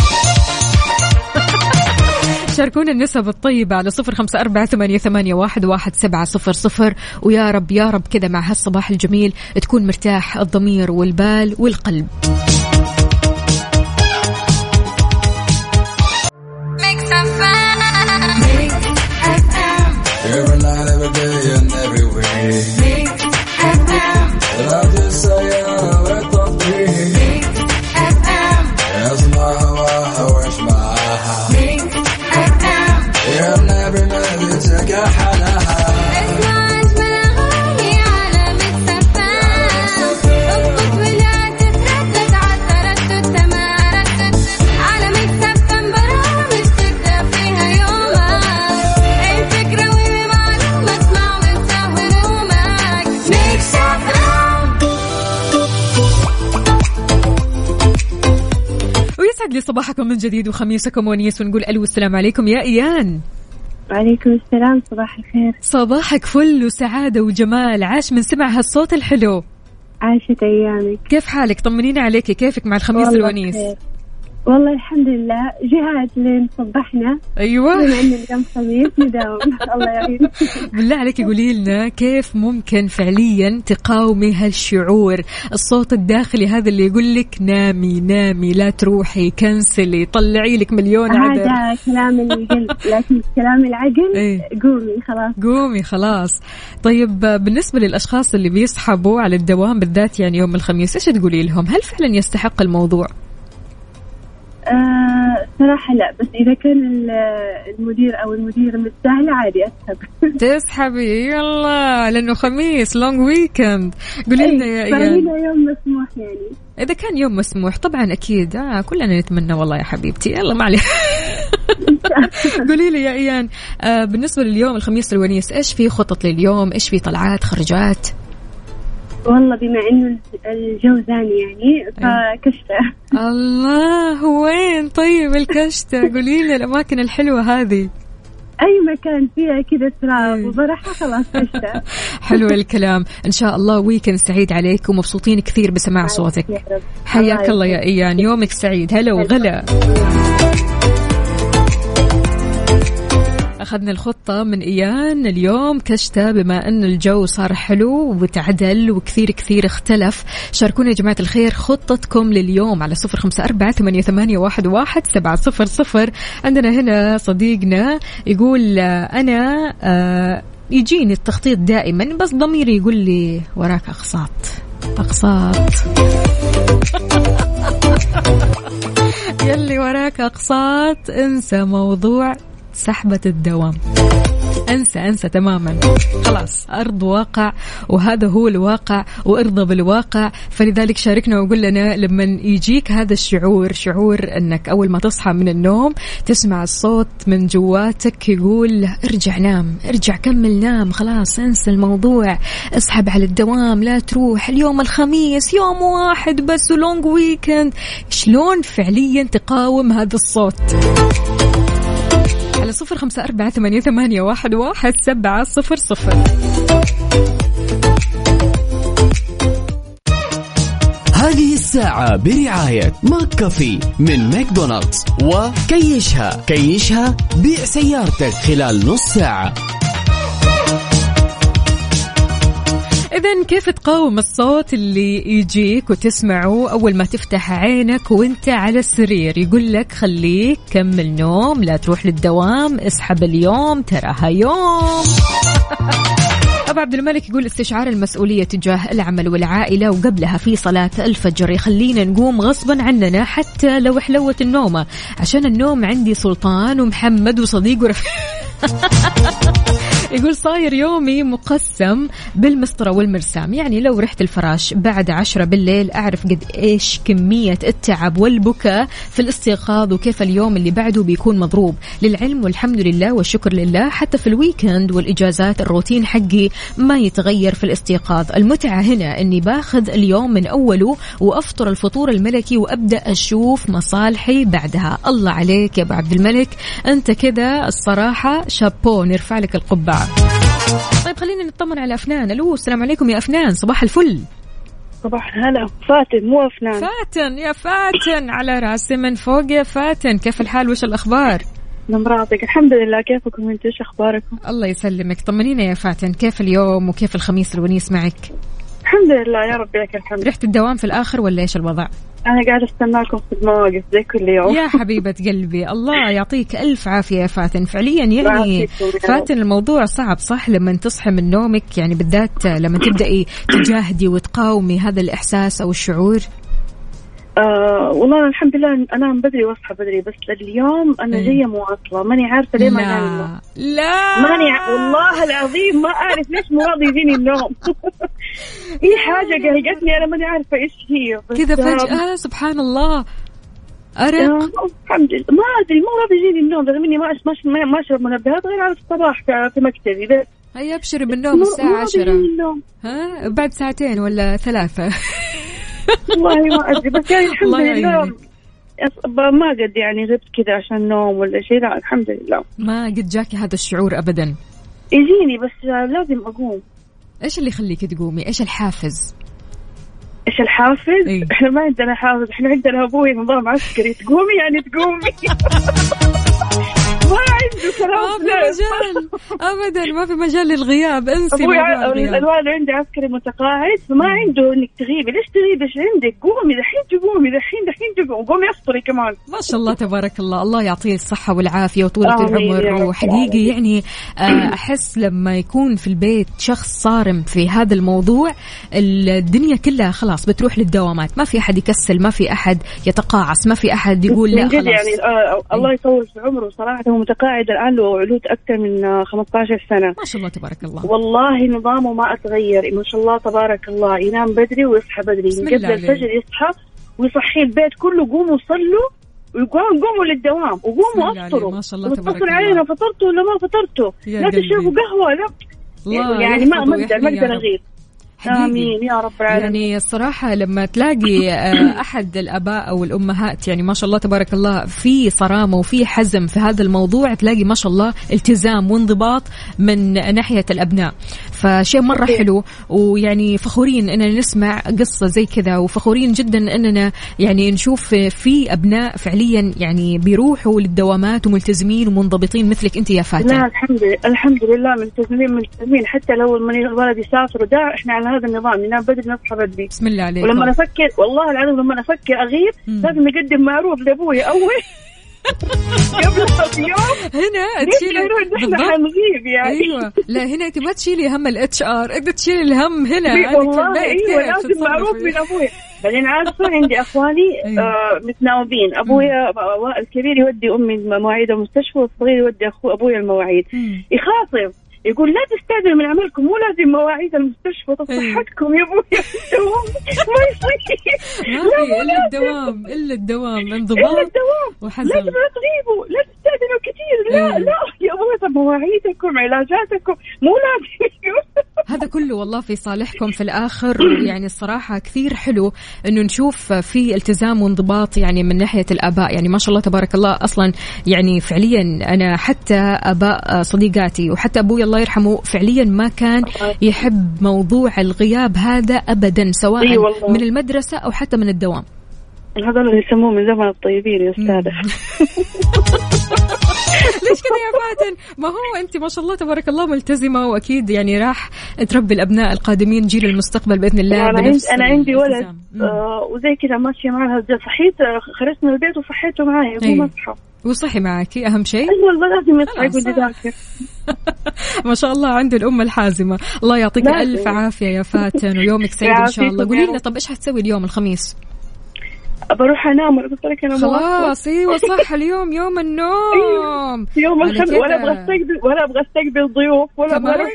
B: شاركونا النسب الطيبة على صفر خمسة أربعة ثمانية, ثمانية واحد, واحد سبعة صفر صفر. ويا رب يا رب كذا مع هالصباح الجميل تكون مرتاح الضمير والبال والقلب. لي صباحكم من جديد وخميسكم ونيس ونقول ألو السلام عليكم. يا إيان.
E: وعليكم السلام صباح الخير.
B: صباحك فل وسعادة وجمال. عاش من سمع هالصوت الحلو.
E: عاشت أيامك.
B: كيف حالك؟ طمنيني عليك. كيفك مع الخميس الونيس؟
E: بخير. والله الحمد لله جهاد لين صبحنا.
B: أيوه.
E: بما أن اليوم خميس نداوم الله يعين
B: بالله عليك قولي لنا كيف ممكن فعليا تقاومي هالشعور؟ الصوت الداخلي هذا اللي يقول لك نامي نامي لا تروحي كنسلي طلعي لك مليون عذر
E: هذا كلام القلب لكن كلام العقل
B: إيه.
E: قومي خلاص.
B: قومي خلاص. طيب بالنسبة للأشخاص اللي بيسحبوا على الدوام بالذات يعني يوم الخميس إيش تقولي لهم؟ هل فعلا يستحق الموضوع؟
E: آه صراحة لا بس إذا كان ال- المدير أو المديرة مستاهلة عادي أسحب.
B: تسحبي يلا لأنه خميس لونج ويكند قولي لنا يا إيان.
E: فهنا يوم مسموح يعني.
B: إذا كان يوم مسموح طبعا أكيد. آه كلنا نتمنى والله يا حبيبتي. يلا ما عليك قولي لي يا إيان آه بالنسبة لليوم الخميس الونيس إيش في خطط لليوم؟ إيش في طلعات خرجات
E: والله بما إنه الجو زاني يعني فكشفة.
B: الله وين؟ طيب الكشتة قولي لي الأماكن الحلوة هذه.
E: أي مكان فيها كذا تراب. وبرحة خلاص كشفة.
B: حلو الكلام. إن شاء الله ويكند سعيد عليك ومبسوطين كثير بسماع صوتك. حياك الله يا. إيان. يومك سعيد. هلا وغلا. أخذنا الخطة من إيان اليوم كشتة بما أن الجو صار حلو وتعدل وكثير كثير اختلف. شاركونا يا جماعة الخير خطتكم لليوم على صفر خمسة أربعة ثمانية, واحد, واحد سبعة صفر صفر. عندنا هنا صديقنا يقول أنا آه، يجيني التخطيط دائما بس ضميري يقول لي وراك أقساط. أقساط. يلي وراك أقساط انسى موضوع. سحبة الدوام. أنسى أنسى تماما. خلاص أرض واقع وهذا هو الواقع وارضى بالواقع. فلذلك شاركنا وقول لنا لما يجيك هذا الشعور شعور أنك أول ما تصحى من النوم تسمع الصوت من جواتك يقول ارجع نام ارجع كمل نام خلاص أنسى الموضوع. اسحب على الدوام لا تروح. اليوم الخميس يوم واحد بس و long weekend شلون فعليا تقاوم هذا الصوت؟ على صفر خمسة أربعة ثمانية, ثمانية واحد, واحد سبعة صفر صفر.
D: هذه الساعة برعاية McCafé من ماكدونالدز وكيشها. كيشها بيع سيارتك خلال نص ساعة.
B: إذا كيف تقاوم الصوت اللي يجيك وتسمعه أول ما تفتح عينك وأنت على السرير؟ يقول لك خليك كمل نوم لا تروح للدوام اسحب اليوم تراها يوم. أبو عبد الملك يقول استشعار المسؤولية تجاه العمل والعائلة وقبلها في صلاة الفجر يخلينا نقوم غصبا عننا حتى لو حلوت النومة. عشان النوم عندي سلطان ومحمد وصديق ورفيق. يقول صاير يومي مقسم بالمسطرة والمرسام. يعني لو رحت الفراش بعد عشرة بالليل أعرف قد إيش كمية التعب والبكاء في الاستيقاظ وكيف اليوم اللي بعده بيكون مضروب. للعلم والحمد لله والشكر لله حتى في الويكند والإجازات الروتين حقي ما يتغير في الاستيقاظ. المتعة هنا أني باخذ اليوم من أوله وأفطر الفطور الملكي وأبدأ أشوف مصالحي بعدها. الله عليك يا أبو عبد الملك. أنت كذا الصراحة شابو نرفع لك القبعة. طيب خلينا نطمن على أفنان. ألو السلام عليكم يا أفنان. صباح الفل.
G: صباح الهلا. فاتن مو أفنان.
B: فاتن يا فاتن. على راسي من فوق يا فاتن. كيف الحال؟ وش الأخبار؟
G: نمراضك الحمد لله. كيفكم أنتم إيش أخباركم؟
B: الله يسلمك. طمنينا يا فاتن. كيف اليوم؟ وكيف الخميس الونيس معك؟
G: الحمد لله يا رب لك الحمد.
B: رحت الدوام في الآخر ولا إيش الوضع؟
G: أنا قاعدة استناكم في المواقف زي كل يوم.
B: يا حبيبة قلبي الله يعطيك ألف عافية يا فاتن. فعليا يعني. فاتن الموضوع صعب صح؟ لما تصحي من نومك يعني بالذات لما تبدأي تجاهدي وتقاومي هذا الإحساس أو الشعور؟
G: آه والله الحمد لله أنام بدري وأصحى بدري بس اليوم أنا
B: إيه.
G: جاية مواصله ماني عارفة ليه ما النوم
B: لا.
G: ماني ع... والله العظيم ما أعرف ليش مو راضي يجيني النوم. في حاجة قلقتني أنا ماني عارفة إيش هي
B: كذا
G: آه،
B: فجأة سبحان الله أرق.
G: آه، الحمد لله. ما أدري مو راضي يجيني النوم رغم إني ما ما أشرب منبهات غير على الصباح في مكتبي بس.
B: هيا أبشري بالنوم الساعة
G: راضي يجيني
B: عشرة.
G: النوم.
B: ها؟ بعد ساعتين ولا ثلاثة؟
G: والله ما أدري. بس يعني الحمد لله. ما قد يعني غبت كذا عشان نوم ولا شيء لا الحمد لله.
B: ما قد جاكي هذا الشعور أبدا.
G: يجيني بس لازم أقوم.
B: إيش اللي يخليك تقومي؟ إيش الحافز؟
G: إيش الحافز؟
B: إيه.
G: إحنا ما عندنا حافز. إحنا عندنا أبوي نظام عسكري. تقومي يعني تقومي. ما كلام
B: في مجال. أبدا ما في مجال للغياب.
G: أنسي
B: أبوي
G: الوالد عندي عسكري متقاعد فما عنده إنك تغيبي. ليش تغيبي؟ إيش عندك؟ قومي دحين تقومي دحين دحين تقومي. قومي افطري كمان.
B: ما شاء الله تبارك الله. الله يعطيه وطولة
G: آمين يا
B: العمر. وحقيقي يعني آه، أحس لما يكون في البيت شخص صارم في هذا الموضوع الدنيا كلها خلاص بتروح للدوامات. ما في أحد يكسل ما في أحد يتقاعس ما في أحد يقول لا
G: جد
B: خلاص.
G: يعني آه الله يطول في عمره. صراحة هو متقاعد الآن له علود أكثر من آه 15 سنة
B: ما شاء الله تبارك الله
G: والله نظامه ما أتغير ما شاء الله تبارك الله ينام بدري ويصحى بدري قبل. الفجر يصحى ويصحي البيت كله قوموا صلوا ويقوموا قوموا للدوام وقوموا
B: أفطروا. ما شاء الله تبارك الله.
G: علينا فطرتوا ولا ما فطرتوا لا. تشربوا قهوة لا يعني ما ما أقدر ما أقدر
B: رب. حقيقي.
G: آمين. يا رب العالمين.
B: يعني الصراحة لما تلاقي آه، أحد الآباء أو الأمهات يعني ما شاء الله تبارك الله في صرامة وفي حزم في هذا الموضوع تلاقي ما شاء الله التزام وانضباط من ناحية الأبناء. فشيء مرة حلو. ويعني فخورين إننا نسمع قصة زي كذا وفخورين جدا إننا يعني نشوف في أبناء فعليا يعني بيروحوا للدوامات وملتزمين ومنضبطين مثلك أنت يا
G: لا
B: فاتن
G: الحمد لله الحمد لله ملتزمين ملتزمين. حتى لو الولد يسافر وداع إحنا على هذا النظام. ننام بدري نصحى بدري.
B: بسم الله عليك
G: ولما أفكر والله العظيم لما أفكر أغيب
B: مم.
G: لازم اقدم معروف لأبوي أول. قبل يوم
B: هنا تشيلي إحنا.
G: حنغيب يعني؟
B: أيوه. لا هنا أنت ما تشيلي هم ال HR أنت تشيلي الهم هنا. في
G: والله
B: أيوه
G: لازم. معروف من أبوي. بعدين عارفة عندي أخواني
B: أيوة.
G: آه متناوبين. ابويا آه، الكبير يودي أمي مواعيد المستشفى والصغير يودي اخو ابويا المواعيد.
B: مم.
G: يقول لا تستاذن من عملكم مو لازم مواعيد المستشفى طب. صحتكم يا ابويا دوام ما يصير
B: ما في
G: إلا.
B: الدوام إلا الدوام
G: إلا
B: انضباط
G: الدوام
B: وحزم
G: لازم لا تغيبوا لا تستأذنوا كثير لا
B: أيوة.
G: لا يا أبوي طب مواعيدكم علاجاتكم مو لازم
B: كله والله في صالحكم في الآخر. يعني الصراحة كثير حلو إنه نشوف في التزام وانضباط يعني من ناحية الآباء. يعني ما شاء الله تبارك الله أصلا يعني فعليا أنا حتى آباء صديقاتي وحتى أبوي الله يرحمه فعليا ما كان يحب موضوع الغياب هذا ابدا سواء. من المدرسة أو حتى من الدوام.
G: هذول اللي يسموه من زمن الطيبين يا أستاذة.
B: ليش كذا يا فاتن ما هو أنت ما شاء الله تبارك الله ملتزمة وأكيد يعني راح تربي الأبناء القادمين جيل المستقبل بإذن الله
G: أنا عندي أنا عندي ولد. آه وزي كذا ماشية معها صحيت آه، خرجت من البيت وصحيته معي
B: أي.
G: هو مصحى
B: وصحي معك أهم شيء
G: أيوه لازم يصحى. يقول لي ذاكر
B: ما شاء الله عنده الأم الحازمة الله يعطيك. ألف عافية يا فاتن ويومك سعيد إن شاء الله قولي لنا. طب إيش حتسوي اليوم الخميس
G: بروح انام أنا قلت لك أنا.
B: خلاص أيوه صح اليوم يوم النوم.
G: يوم
B: على
G: الخميس. ولا أبغى استقبل ولا أبغى أستقبل ضيوف ولا أبغى؟ أروح.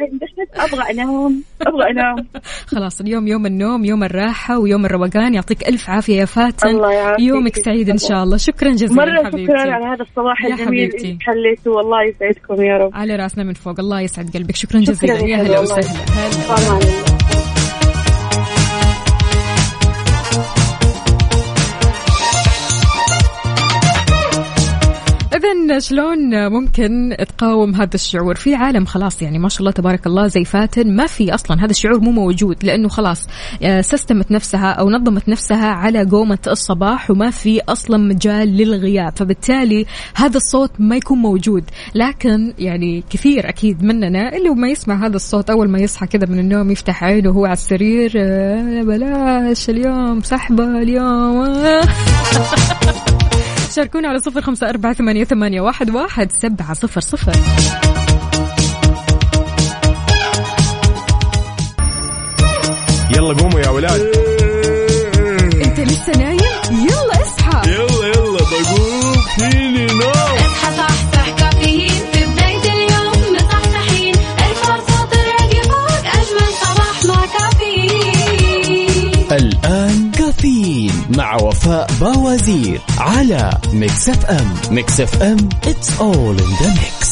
G: أبغى أنام أبغى أنام.
B: خلاص اليوم يوم النوم يوم الراحة ويوم الروقان. يعطيك ألف عافية يا فاتن.
G: الله يعافيك.
B: يومك سعيد إن شاء الله. شكرا جزيلا
G: مرة
B: حبيبتي.
G: شكرا على هذا الصباح
B: يا
G: الجميل
B: حبيبتي.
G: اللي حليته والله يسعدكم يا رب.
B: على رأسنا من فوق. الله يسعد قلبك. شكرا
G: شكراً
B: جزيلا. يا هلا. وسهلا. إذا شلون ممكن تقاوم هذا الشعور؟ في عالم خلاص يعني ما شاء الله تبارك الله زي فاتن ما في أصلا هذا الشعور مو موجود لأنه خلاص آه، سستمت نفسها أو نظمت نفسها على قومة الصباح وما في أصلا مجال للغياب فبالتالي هذا الصوت ما يكون موجود لكن يعني كثير أكيد مننا اللي ما يسمع هذا الصوت أول ما يصحى كذا من النوم يفتح عينه وهو على السرير آه، بلاش اليوم سحبة اليوم آه. شاركونا على صفر خمسة أربعة ثمانية, ثمانية واحد, واحد سبعة صفر صفر.
A: يلا قوموا يا ولاد.
B: أنت لسه نايم؟ يلا اصحى.
A: يلا يلا بقوم
D: باوزير على Mix FM Mix FM it's all in the mix.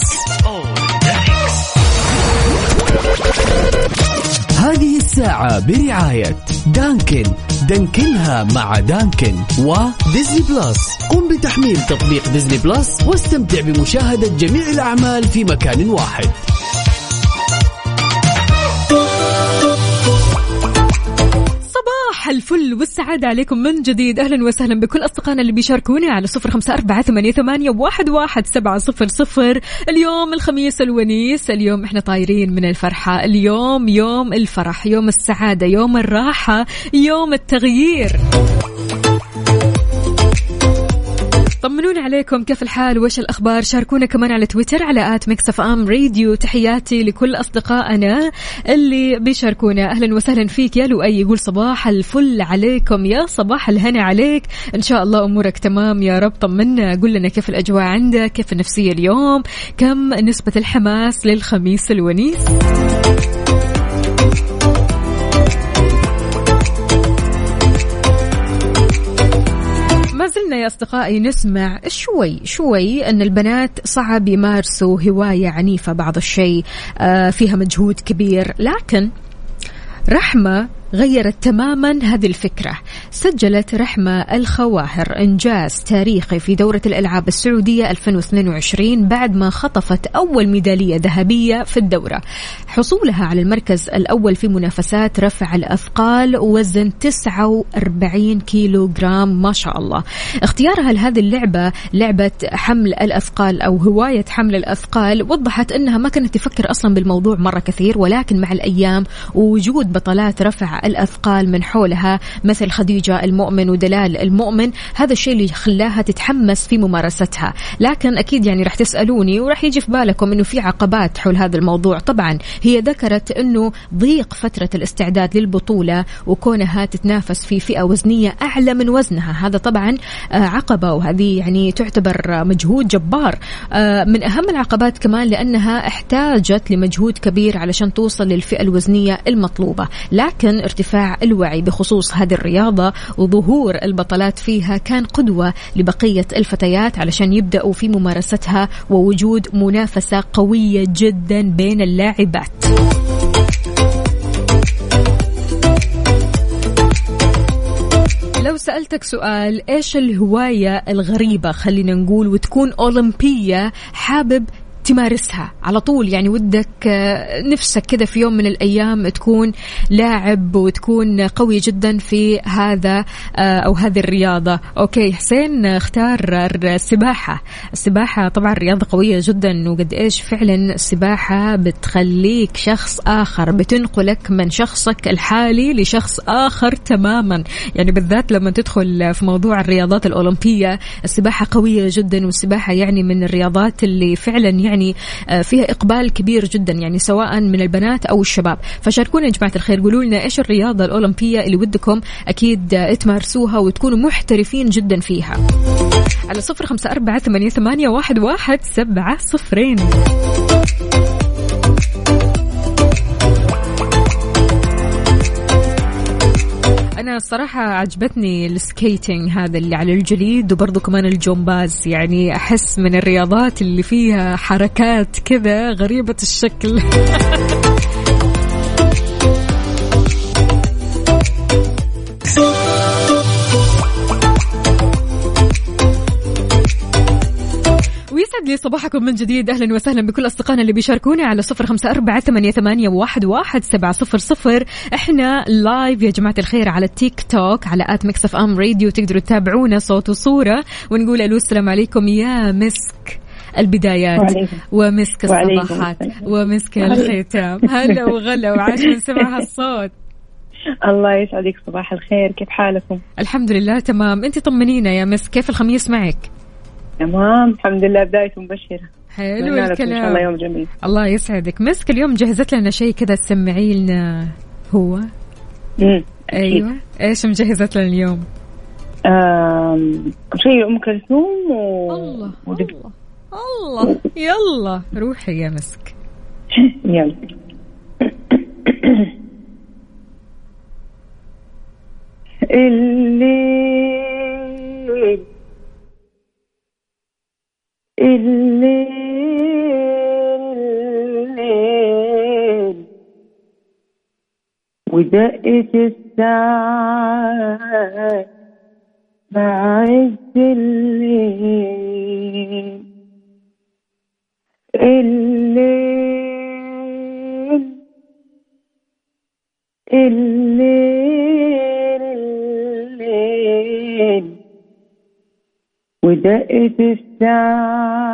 D: هذه الساعة برعاية دانكن. دانكنها مع دانكن و Disney Plus قم بتحميل تطبيق Disney Plus واستمتع بمشاهدة جميع الأعمال في مكان واحد.
B: الفل والسعادة عليكم من جديد. أهلا وسهلا بكل أصدقائنا اللي بيشاركونا على صفر خمسة أربعة ثمانية, ثمانية واحد, واحد سبعة صفر صفر. اليوم الخميس الونيس اليوم إحنا طايرين من الفرحة. اليوم يوم الفرح يوم السعادة يوم الراحة يوم التغيير. طمنونا عليكم كيف الحال؟ وش الأخبار؟ شاركونا كمان على تويتر على at Mix FM Radio. تحياتي لكل أصدقائنا اللي بيشاركونا. أهلا وسهلا فيك. يا لؤي يقول صباح الفل عليكم. يا صباح الهنا عليك. إن شاء الله أمورك تمام. يا رب طمنا. قول لنا كيف الأجواء عندك؟ كيف النفسية اليوم؟ كم نسبة الحماس للخميس الونيس؟ زلنا يا أصدقائي نسمع شوي شوي أن البنات صعب يمارسوا هواية عنيفة بعض الشيء آه، فيها مجهود كبير. لكن رحمة غيرت تماما هذه الفكرة. سجلت رحمة الخواهر إنجاز تاريخي في دورة الألعاب السعودية 2022 بعد ما خطفت أول ميدالية ذهبية في الدورة. حصولها على المركز الأول في منافسات رفع الأثقال وزن 49 كيلو جرام ما شاء الله. اختيارها لهذه اللعبة لعبة حمل الأثقال أو هواية حمل الأثقال وضحت أنها ما كانت تفكر أصلا بالموضوع مرة كثير ولكن مع الأيام ووجود بطلات رفع الأثقال من حولها مثل خديجة المؤمن ودلال المؤمن. هذا الشيء اللي خلاها تتحمس في ممارستها. لكن أكيد يعني راح تسألوني وراح يجي في بالكم أنه في عقبات حول هذا الموضوع. طبعا هي ذكرت أنه ضيق فترة الاستعداد للبطولة وكونها تتنافس في فئة وزنية أعلى من وزنها. هذا طبعا آه، عقبة وهذه يعني تعتبر مجهود جبار. آه، من أهم العقبات كمان لأنها احتاجت لمجهود كبير علشان توصل للفئة الوزنية المطلوبة. لكن ارتفاع الوعي بخصوص هذه الرياضة وظهور البطلات فيها كان قدوة لبقية الفتيات علشان يبدأوا في ممارستها ووجود منافسة قوية جدا بين اللاعبات. لو سألتك سؤال إيش الهواية الغريبة خلينا نقول وتكون أولمبية حابب تمارسها. على طول يعني ودك آه، نفسك كذا في يوم من الأيام تكون لاعب وتكون قوي جدا في هذا آه، أو هذه الرياضة. أوكي حسين اختار السباحة. السباحة طبعا رياضة قوية جدا وقد إيش فعلا السباحة بتخليك شخص آخر بتنقلك من شخصك الحالي لشخص آخر تماما. يعني بالذات لما تدخل في موضوع الرياضات الأولمبية السباحة قوية جدا والسباحة يعني من الرياضات اللي فعلا يعني آه، فيها إقبال كبير جدا يعني سواء من البنات أو الشباب. فشاركونا يا جماعة الخير قولوا لنا إيش الرياضة الأولمبية اللي ودكم أكيد آه، تمارسوها وتكونوا محترفين جدا فيها. على صفر خمسة أربعة ثمانية واحد, واحد سبعة صفرين. أنا الصراحة عجبتني السكيتنج هذا اللي على الجليد وبرضه كمان الجمباز يعني أحس من الرياضات اللي فيها حركات كذا غريبة الشكل. ويسعد لي صباحكم من جديد. أهلا وسهلا بكل أصدقائنا اللي بيشاركونا على صفر خمسة أربعة ثمانية, ثمانية واحد, واحد سبعة صفر صفر. إحنا live يا جماعة الخير على التيك توك على at Mix FM Radio تقدروا تتابعونا صوت وصورة ونقول ألو السلام عليكم. يا مسك البدايات
H: وعليكم.
B: ومسك الصباحات. ومسك الختام. هلا وغلا وعاش من سمع هالصوت
H: الله يسعدك صباح الخير. كيف حالكم؟
B: الحمد لله تمام. أنت طمنينا يا مسك. كيف الخميس معك؟
H: تمام؟ الحمد لله بداية مبشرة.
B: حلو
H: لكم إن شاء الله
B: الكلام
H: يوم جميل.
B: الله يسعدك. مسك اليوم جهزت لنا شيء كذا تسمعي لنا هو. أيوه. إيش مجهزت لنا اليوم؟
H: آم، شيء أم كلثوم و...
B: الله
H: ودق...
B: الله الله. يلا روحي يا مسك.
H: يلا. الليل الليل. ودقت الساعة مع عز الليل. الليل الليل الليل. ودقت الساعة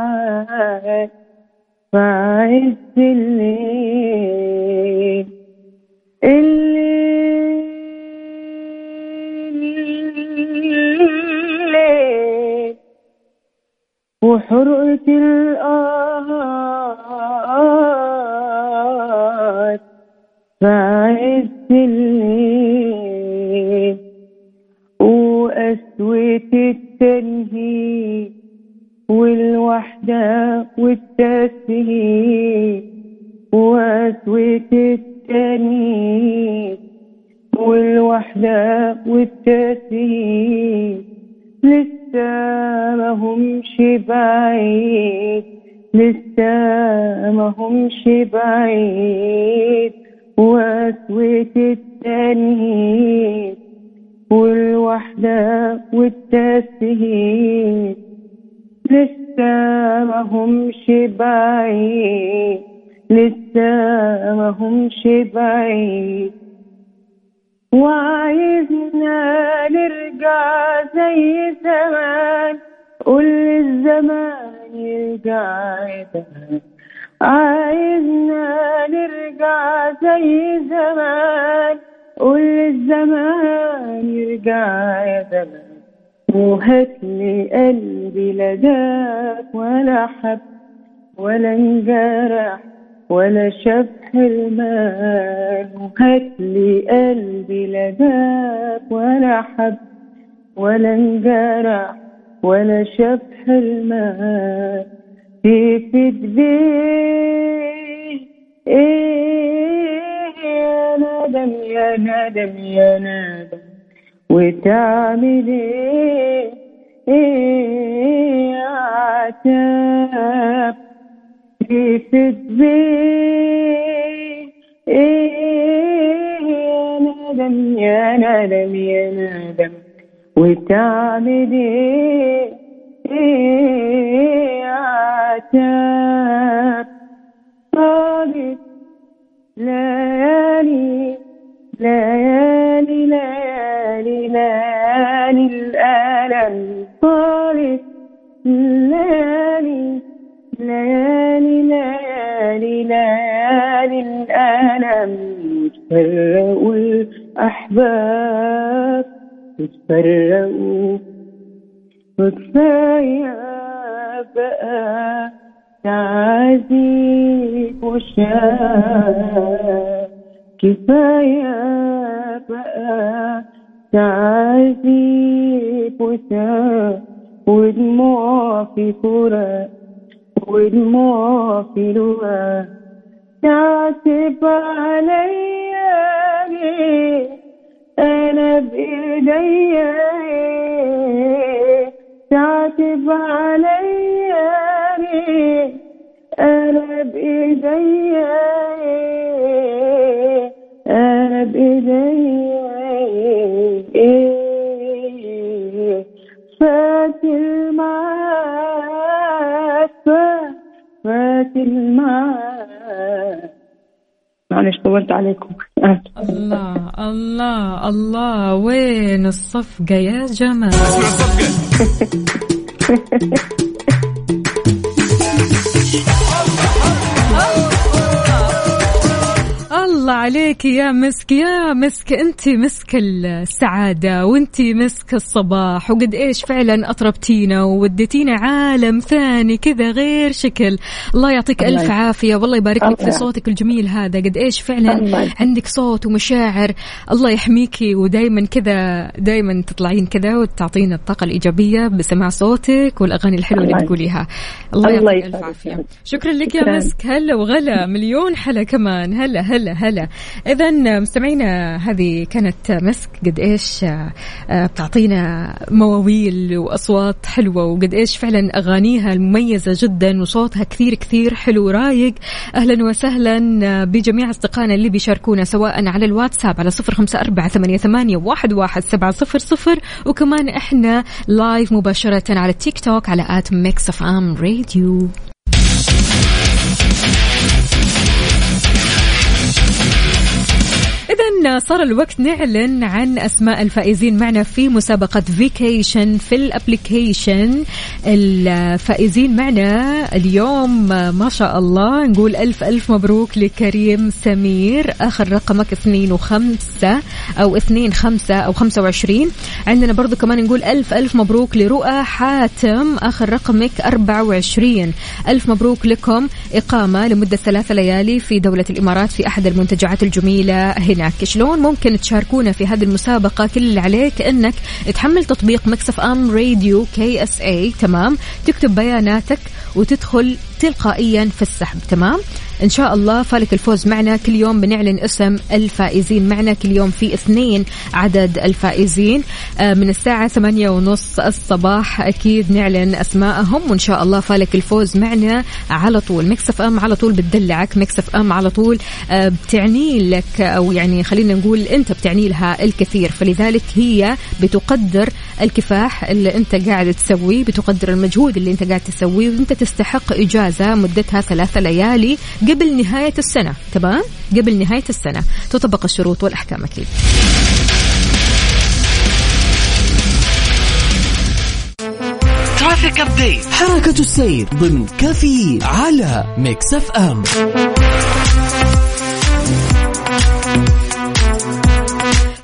H: مع عز الليل. الليل. وحرقة الآهات بعز الليل. وقسوة التنهيد والوحدة والتسهيل وقسوة التنهيد والوحدة والتسهيل لسه ما همش بعيد لسه ما همش بعيد. وقسوة التانيين والوحدة والتسهيل لسه ما همش بعيد لسه ما همش بعيد. وعايزنا نرجع زي زمان قول الزمان يرجع زمان عايزنا نرجع زي زمان قول الزمان يرجع يا زمان. وهاتلي قلبي لا داك ولا حب ولا انجرح ولا شاف حرمان وهاتلي قلبي لا داك ولا حب ولا انجرح ولا شاف حرمان تفت بيه إيه يا ندم يا ندم يا ندم وتعمل إيه يا عتاب إيه يا ندم يا ندم يا ندم وتعمل إيه إيه يا عتاب ليالي ليالي ليالي ليالي الألم طالت ليالي ليالي ليالي ليالي الألم وتفرقوا الأحباب وتفرقوا وكفاية بقى تعذيب وشاب كفاية بقى تعذيب وشاب ودموع في فراق ودموع في لغة تعتب عليا أنا بإيديا تعتب عليا أنا بإيديا إيه أنا بإيديا إيه فات المعاد فات فات المعاد معلش طولت عليكم
B: الله. الله الله وين الصفقة يا جمال الله عليك يا مسك يا مسك أنت مسك السعادة وأنت مسك الصباح. وقد إيش فعلا أطربتينا ووديتينا عالم ثاني كذا غير شكل. الله يعطيك
H: الله ألف.
B: عافية. والله يبارك لك في. صوتك الجميل هذا. قد إيش فعلا
H: الله.
B: عندك صوت ومشاعر. الله يحميكي ودائما كذا دائما تطلعين كذا وتعطينا الطاقة الإيجابية بسماع صوتك والأغاني الحلوة اللي تقوليها الله يعطيك
H: ألف.
B: عافية. شكرا لك يا. مسك. هلا وغلا. مليون حلا كمان. هلا هلا هلا. اذا مستمعينا هذه كانت مسك قد إيش آه، آه، بتعطينا مواويل وأصوات حلوة وقد إيش فعلا أغانيها المميزه جدا وصوتها كثير كثير حلو رايق أهلا وسهلا آه، بجميع أصدقائنا اللي بيشاركونا سواء على الواتساب على صفر أربعة ثمانية, ثمانية واحد, واحد سبعة صفر صفر. وكمان إحنا live مباشرة على التيك توك على at Mix FM Radio إذا صار الوقت نعلن عن أسماء الفائزين معنا في مسابقة vacation في ال application. الفائزين معنا اليوم ما شاء الله نقول ألف ألف مبروك لكريم سمير. آخر رقمك اثنين وخمسة أو اثنين خمسة أو خمسة وعشرين. عندنا برضو كمان نقول ألف ألف مبروك لرؤى حاتم. آخر رقمك أربعة وعشرين. ألف مبروك لكم. إقامة لمدة ثلاثة ليالي في دولة الإمارات في أحد المنتجعات الجميلة هناك. شلون ممكن تشاركونا في هذه المسابقة؟ كل اللي عليك أنك تحمل تطبيق Mix FM Radio KSA تمام؟ تكتب بياناتك وتدخل تلقائيا في السحب تمام؟ إن شاء الله فالك الفوز معنا كل يوم بنعلن اسم الفائزين معنا كل يوم في اثنين عدد الفائزين. آه، من الساعة ثمانية ونص الصباح أكيد نعلن أسماءهم وإن شاء الله فالك الفوز معنا على طول. Mix FM على طول بتدلعك. Mix FM على طول آه، بتعني لك أو يعني خلينا نقول أنت بتعني لها الكثير. فلذلك هي بتقدر الكفاح اللي أنت قاعد تسويه بتقدر المجهود اللي أنت قاعد تسويه وأنت تستحق إجازة مدتها ثلاثة ليالي. قبل نهاية السنة تمام؟ قبل نهاية السنة. تطبق الشروط والأحكام أكيد.
D: traffic حركة السير ضمن كفي على Mix FM.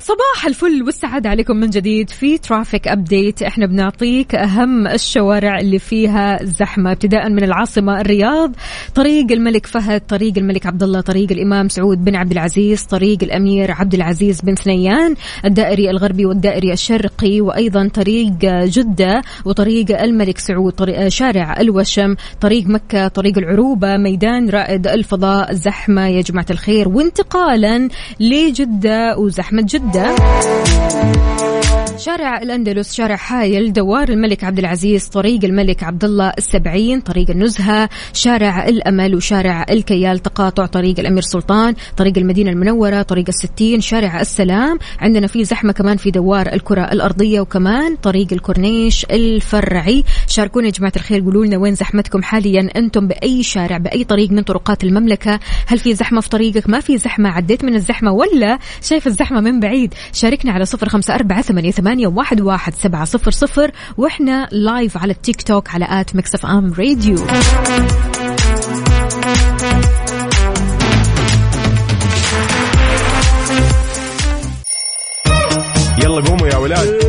B: صباح الفل والسعادة عليكم من جديد في ترافيك أبديت إحنا بنعطيك أهم الشوارع اللي فيها زحمة ابتداء من العاصمة الرياض طريق الملك فهد طريق الملك عبد الله طريق الإمام سعود بن عبد العزيز طريق الأمير عبد العزيز بن ثنيان الدائري الغربي والدائري الشرقي وأيضا طريق جدة وطريق الملك سعود طريق شارع الوشم طريق مكة طريق العروبة ميدان رائد الفضاء. زحمة يا جماعة الخير وانتقالا لجدة وزحمة جدة. جدة شارع الأندلس شارع حايل دوار الملك عبد العزيز طريق الملك عبد الله السبعين طريق النزهة شارع الأمل وشارع الكيال تقاطع طريق الأمير سلطان طريق المدينة المنورة طريق الستين شارع السلام. عندنا في زحمة كمان في دوار الكرة الأرضية وكمان طريق الكورنيش الفرعي. شاركونا يا جماعة الخير قولوا لنا وين زحمتكم حاليا؟ أنتم بأي شارع بأي طريق من طرقات المملكة؟ هل في زحمة في طريقك؟ ما في زحمة؟ عديت من الزحمة ولا شايف الزحمة من بعيد؟ شاركنا على صفر خمسة أربعة ثمانية, ثمانية واحد, واحد سبعة صفر صفر وإحنا live على التيك توك على at Mix FM Radio
A: يلا قوموا يا ولاد.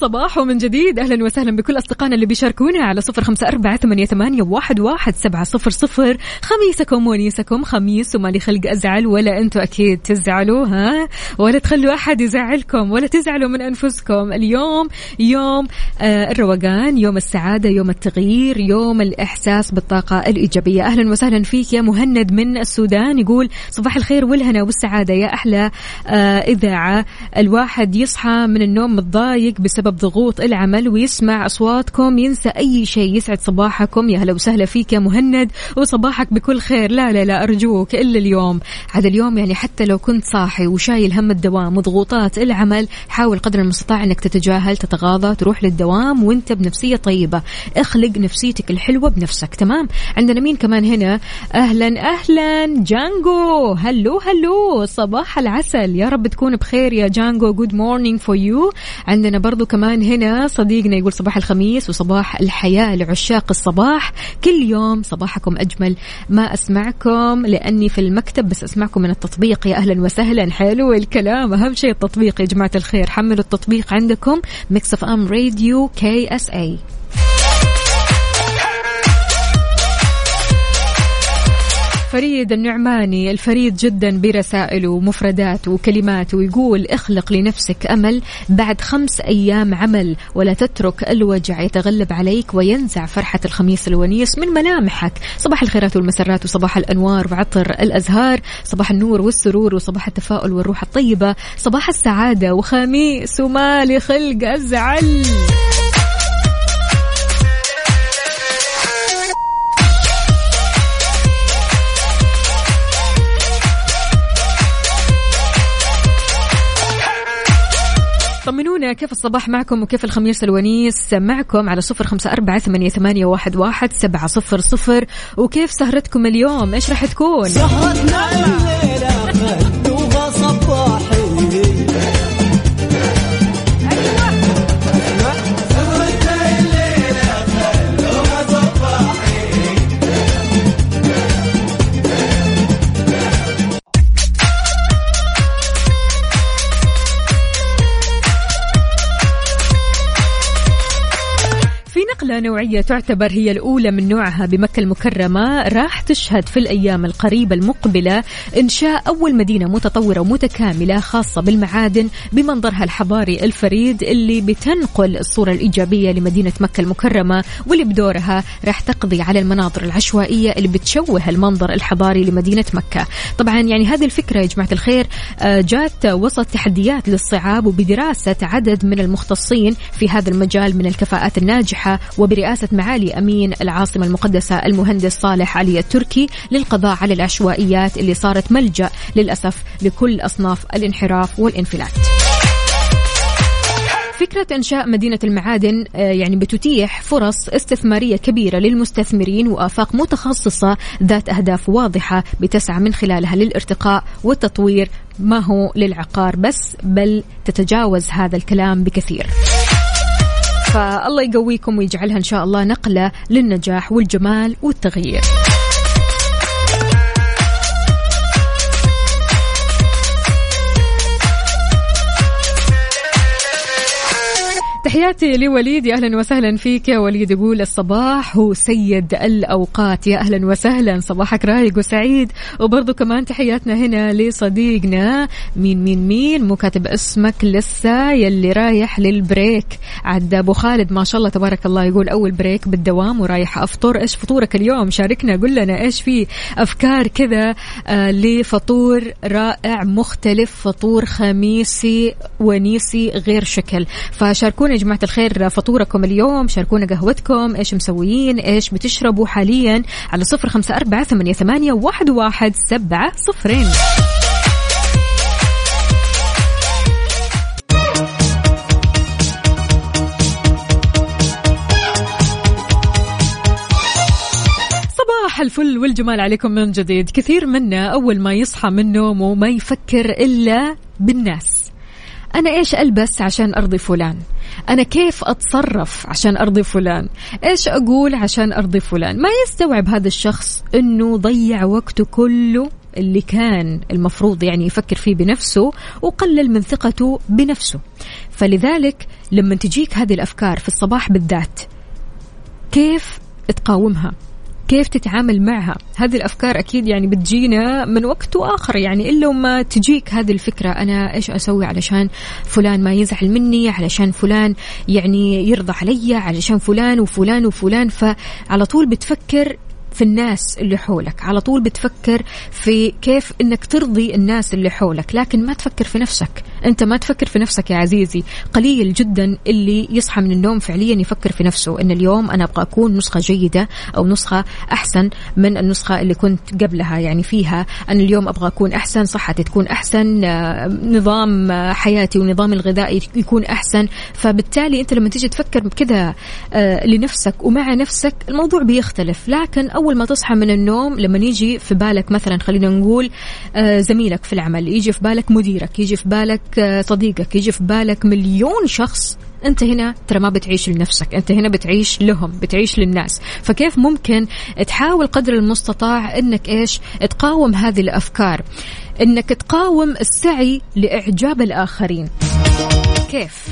B: صباح صباح من جديد. أهلا وسهلا بكل أصدقائنا اللي بيشاركونا على صفر أربعة ثمانية, ثمانية واحد, واحد سبعة صفر صفر. خميسكم ونيسكم خميس ومالي خلق أزعل ولا أنتم أكيد تزعلوا ها؟ ولا تخلوا أحد يزعلكم ولا تزعلوا من أنفسكم. اليوم يوم آه الروقان يوم السعادة يوم التغيير يوم الإحساس بالطاقة الإيجابية. أهلا وسهلا فيك يا مهند من السودان. يقول صباح الخير والهنا والسعادة يا أحلى آه إذاعة. الواحد يصحى من النوم متضايق بسبب ضغوط العمل ويسمع أصواتكم ينسى أي شيء. يسعد صباحكم. يا هلا وسهلا فيك يا مهند وصباحك بكل خير. لا لا لا أرجوك إلا اليوم. هذا اليوم يعني حتى لو كنت صاحي وشايل هم الدوام وضغوطات العمل حاول قدر المستطاع إنك تتجاهل تتغاضى تروح للدوام وأنت بنفسية طيبة. اخلق نفسيتك الحلوة بنفسك. تمام؟ عندنا مين كمان هنا؟ أهلا أهلا جانجو. hello hello. صباح العسل. يا رب تكون بخير يا جانجو. good morning for you عندنا برضو كمان هنا صديقنا يقول صباح الخميس وصباح الحياة لعشاق الصباح. كل يوم صباحكم أجمل. ما أسمعكم لأني في المكتب بس أسمعكم من التطبيق. يا أهلا وسهلا. حلو الكلام. أهم شيء التطبيق يا جماعة الخير. حملوا التطبيق عندكم. Mix FM Radio KSA فريد النعماني الفريد جدا برسائله ومفرداته وكلماته ويقول اخلق لنفسك أمل بعد خمس أيام عمل ولا تترك الوجع يتغلب عليك وينزع فرحة الخميس الونيس من ملامحك. صباح الخيرات والمسرات وصباح الأنوار وعطر الأزهار. صباح النور والسرور وصباح التفاؤل والروح الطيبة. صباح السعادة وخميس ومالي خلق أزعل. طمنونا كيف الصباح معكم وكيف الخميس الونيس. معكم على صفر خمسة أربعة ثمانية, ثمانية واحد, واحد سبعة صفر صفر وكيف سهرتكم اليوم إيش راح تكون نقلة نوعية تعتبر هي الأولى من نوعها بمكة المكرمة راح تشهد في الأيام القريبة المقبلة إنشاء أول مدينة متطورة ومتكاملة خاصة بالمعادن بمنظرها الحضاري الفريد اللي بتنقل الصورة الإيجابية لمدينة مكة المكرمة واللي بدورها راح تقضي على المناظر العشوائية اللي بتشوه المنظر الحضاري لمدينة مكة. طبعا يعني هذه الفكرة يا جماعة الخير آه، جات وسط تحديات للصعاب وبدراسة عدد من المختصين في هذا المجال من الكفاءات الناجحة وبرئاسة معالي أمين العاصمة المقدسة المهندس صالح علي التركي للقضاء على العشوائيات اللي صارت ملجأ للأسف لكل أصناف الانحراف والانفلات. فكرة إنشاء مدينة المعادن آه، يعني بتتيح فرص استثمارية كبيرة للمستثمرين وآفاق متخصصة ذات أهداف واضحة بتسعى من خلالها للارتقاء والتطوير. ما هو للعقار بس بل تتجاوز هذا الكلام بكثير. فالله يقويكم ويجعلها إن شاء الله نقلة للنجاح والجمال والتغيير. تحياتي لوليد يا أهلا وسهلا فيك يا وليد. يقول الصباح هو سيد الأوقات. يا أهلا وسهلا. صباحك رايق وسعيد. وبرضه كمان تحياتنا هنا لصديقنا مين مين مين. مو كاتب اسمك لسه يلي رايح لل break. عد ابو خالد ما شاء الله تبارك الله. يقول أول break بالدوام ورايح افطر إيش فطورك اليوم؟ شاركنا. قل لنا إيش في أفكار كذا آه لفطور رائع مختلف فطور خميسي ونيسي غير شكل. فشاركونا جماعة الخير فطوركم اليوم شاركونا قهوتكم إيش مسويين إيش بتشربوا حاليا على صفر خمسة أربعة ثمانية, ثمانية واحد, واحد سبعة صفرين. الفل والجمال عليكم من جديد. كثير منا أول ما يصحى من نومه ما يفكر إلا بالناس. أنا إيش ألبس عشان أرضي فلان؟ أنا كيف أتصرف عشان أرضي فلان؟ إيش أقول عشان أرضي فلان؟ ما يستوعب هذا الشخص أنه ضيع وقته كله اللي كان المفروض يعني يفكر فيه بنفسه وقلل من ثقته بنفسه. فلذلك لما تجيك هذه الأفكار في الصباح بالذات كيف تقاومها؟ كيف تتعامل معها. هذه الأفكار أكيد يعني بتجينا من وقت وآخر. يعني إلا وما تجيك هذه الفكرة أنا إيش أسوي علشان فلان ما يزعل مني علشان فلان يعني يرضى علي علشان فلان وفلان وفلان. فعلى طول بتفكر في الناس اللي حولك على طول بتفكر في كيف إنك ترضي الناس اللي حولك. لكن ما تفكر في نفسك. أنت ما تفكر في نفسك يا عزيزي. قليل جدا اللي يصحى من النوم فعليا يفكر في نفسه إن اليوم أنا أبغى أكون نسخة جيدة أو نسخة أحسن من النسخة اللي كنت قبلها. يعني فيها أنا اليوم أبغى أكون أحسن صحتي تكون أحسن آه، نظام آه، حياتي ونظام الغذائي يكون أحسن. فبالتالي أنت لما تيجي تفكر كذا آه، لنفسك ومع نفسك الموضوع بيختلف. لكن أول ما تصحى من النوم لما يجي في بالك مثلا خلينا نقول زميلك في العمل يجي في بالك مديرك يجي في بالك صديقك يجي في بالك مليون شخص أنت هنا ترى ما بتعيش لنفسك أنت هنا بتعيش لهم بتعيش للناس. فكيف ممكن تحاول قدر المستطاع إنك إيش؟ تقاوم هذه الأفكار. إنك تقاوم السعي لإعجاب الآخرين. كيف؟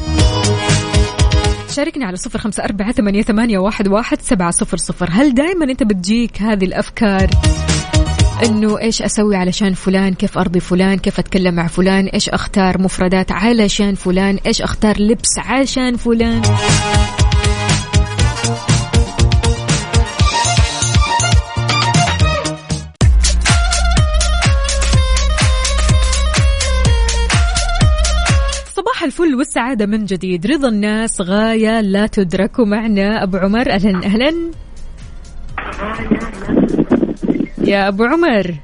B: شاركني على صفر خمسة أربعة ثمانية, واحد سبعة صفر صفر. هل دائما أنت بتجيك هذه الأفكار؟ إنه إيش أسوي علشان فلان؟ كيف أرضي فلان؟ كيف أتكلم مع فلان؟ إيش أختار مفردات علشان فلان؟ إيش أختار لبس عشان فلان؟ صباح الفل والسعادة من جديد. رضا الناس غاية لا تدرك ومعنا أبو عمر أهلا أهلا. يا أبو عمر.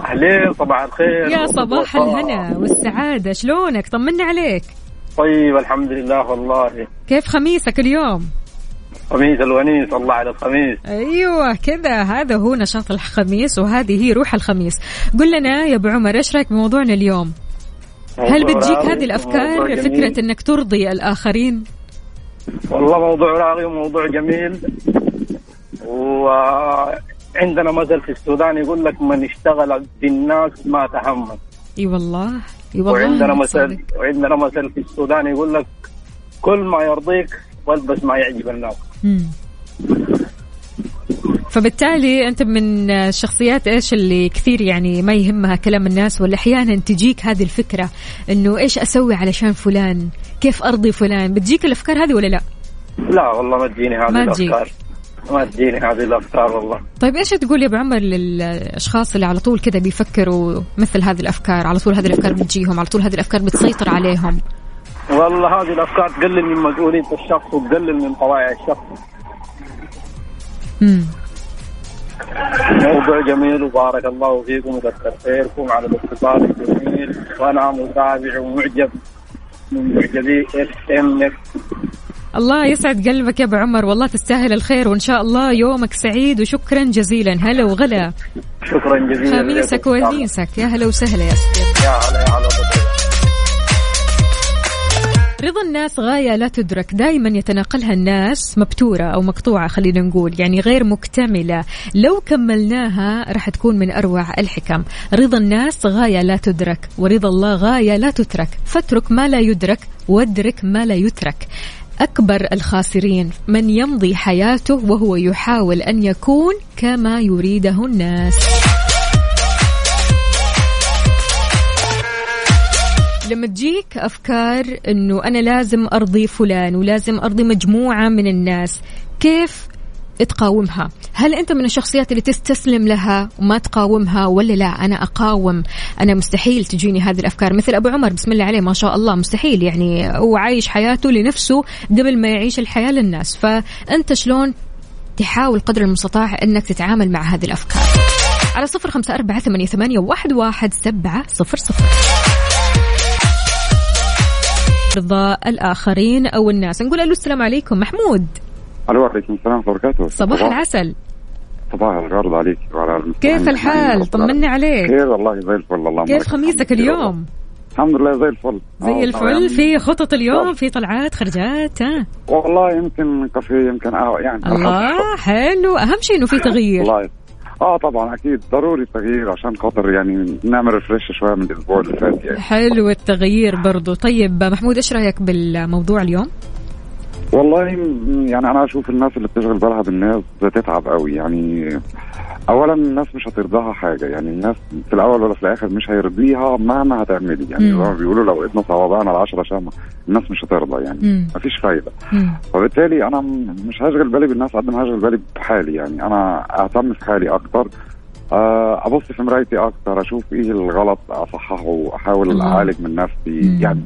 I: أهلين صباح الخير.
B: يا صباح الهنا والسعادة. شلونك؟ طمنا عليك.
I: طيب الحمد لله والله.
B: كيف خميسك اليوم؟
I: خميس الونيس الله على الخميس.
B: أيوه كذا. هذا هو نشاط الخميس وهذه هي روح الخميس. قل لنا يا أبو عمر إيش رأيك بموضوعنا اليوم؟ هل بتجيك هذه
I: الأفكار.
B: فكرة إنك ترضي الآخرين؟
I: والله موضوع راقي وموضوع جميل. وعندنا مثل في السودان يقول لك من اشتغل بالناس ما تحمل
B: إي والله إي والله
I: وعندنا مثل. وعندنا مثل في السودان يقول لك كل ما يرضيك والبس ما يعجب الناس.
B: فبالتالي أنت من الشخصيات إيش اللي كثير يعني ما يهمها كلام الناس ولا أحيانا تجيك هذه الفكرة إنه إيش أسوي علشان فلان كيف أرضي فلان بتجيك الأفكار هذه ولا لا
I: لا والله ما تجيني هذه
B: ما.
I: الأفكار ما تجيني هذه الأفكار والله.
B: طيب إيش تقول يا أبو عمر للأشخاص اللي على طول كذا بيفكروا مثل هذه الأفكار؟ على طول هذه الأفكار بتجيهم على طول هذه الأفكار بتسيطر عليهم.
I: والله هذه الأفكار تقلل من مسؤولية الشخص وتقلل من طبائع الشخص.
B: امم
I: موضوع جميل وبارك الله فيكم وكثر خيركم على الاتصال الجميل. وأنا متابع ومعجب من معجبي اف إم
B: الله يسعد قلبك يا أبو عمر. والله تستاهل الخير وإن شاء الله يومك سعيد وشكرا جزيلا. هلا وغلا.
I: شكرا جزيلا.
B: خميسك. ونيسك. يا هلا وسهلا يا سيدي
I: يا هلا يا هلا بالخير.
B: رضا الناس غاية لا تدرك. دائما يتناقلها الناس مبتورة أو مقطوعة خلينا نقول يعني غير مكتملة. لو كملناها راح تكون من أروع الحكم. رضا الناس غاية لا تدرك ورضا الله غاية لا تترك. فاترك ما لا يدرك وادرك ما لا يترك. أكبر الخاسرين. من يمضي حياته وهو يحاول أن يكون كما يريده الناس. لما تجيك أفكار إنه أنا لازم أرضي فلان ولازم أرضي مجموعة من الناس كيف تقاومها. هل أنت من الشخصيات اللي تستسلم لها وما تقاومها ولا لا؟ أنا أقاوم. أنا مستحيل تجيني هذه الأفكار. مثل أبو عمر بسم الله عليه ما شاء الله مستحيل. يعني هو عايش حياته لنفسه قبل ما يعيش الحياة للناس. فأنت شلون تحاول قدر المستطاع أنك تتعامل مع هذه الأفكار؟ على صفر أربعة ثمانية, ثمانية واحد, سبعة صفر صفر. رضا الآخرين أو الناس. نقول ألو السلام عليكم. محمود.
J: ألو عليكم السلام ورحمة الله وبركاته.
B: صباح العسل.
J: صباح الورد عليك وعلى
B: كيف الحال. طمنا عليك.
J: خير والله زي الفل الله
B: كيف خميسك اليوم؟
J: الحمد لله زي الفل.
B: زي
J: آه،
B: الفل.
J: يعني
B: في خطط اليوم؟ في طلعات خرجات؟ ها؟
J: والله يمكن كافيه يمكن قهوه يعني
B: الله حلو. أهم شيء إنه في تغيير.
J: والله. آه طبعا أكيد. ضروري التغيير عشان خاطر يعني نعمل ريفرش شوية من الأسبوع اللي فات يعني.
B: حلو التغيير برضو. طيب محمود إيش رأيك بالموضوع اليوم؟
J: والله يعني أنا أشوف الناس اللي بتشغل بالها بالناس بتتعب قوي يعني اولا الناس مش هترضاها حاجة يعني الناس في الأول ولا في الآخر مش هيرضيها مهما هتعملي يعني زي. ما بيقولوا لو ايدنا صوابعنا العشرة شامة الناس مش هترضى يعني
B: مم.
J: مفيش فايدة
B: مم.
J: وبالتالي أنا مش هشغل بالي بالناس قد ما هشغل بالي بحالي يعني أنا أهتم في حالي أكتر آه، أبص في مرايتي أكتر أشوف إيه الغلط أصححه
B: أحاول.
J: أعالج من نفسي
B: مم.
J: يعني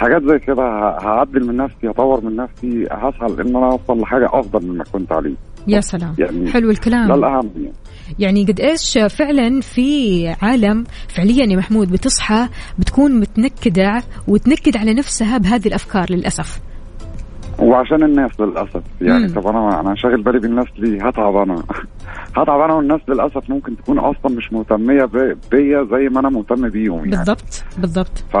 J: حاجات زي كده هعدل من نفسي هطور من نفسي هسعى ان أنا أوصل لحاجة أفضل مما كنت عليه.
B: يا سلام.
J: يعني
B: حلو
J: ده
B: الكلام
J: الأهم يعني.
B: يعني قد إيش فعلا في عالم فعليا يا محمود بتصحى بتكون متنكدة وتنكد على نفسها بهذه الأفكار للأسف.
J: وعشان الناس للأسف. يعني
B: مم.
J: طب أنا أنا شاغل بالي بالناس ليه هتعب أنا. هتعب أنا والناس للأسف ممكن تكون أصلا مش مهتمية بيا زي ما أنا مهتم بيهم يعني.
B: بالضبط بالضبط.
J: ف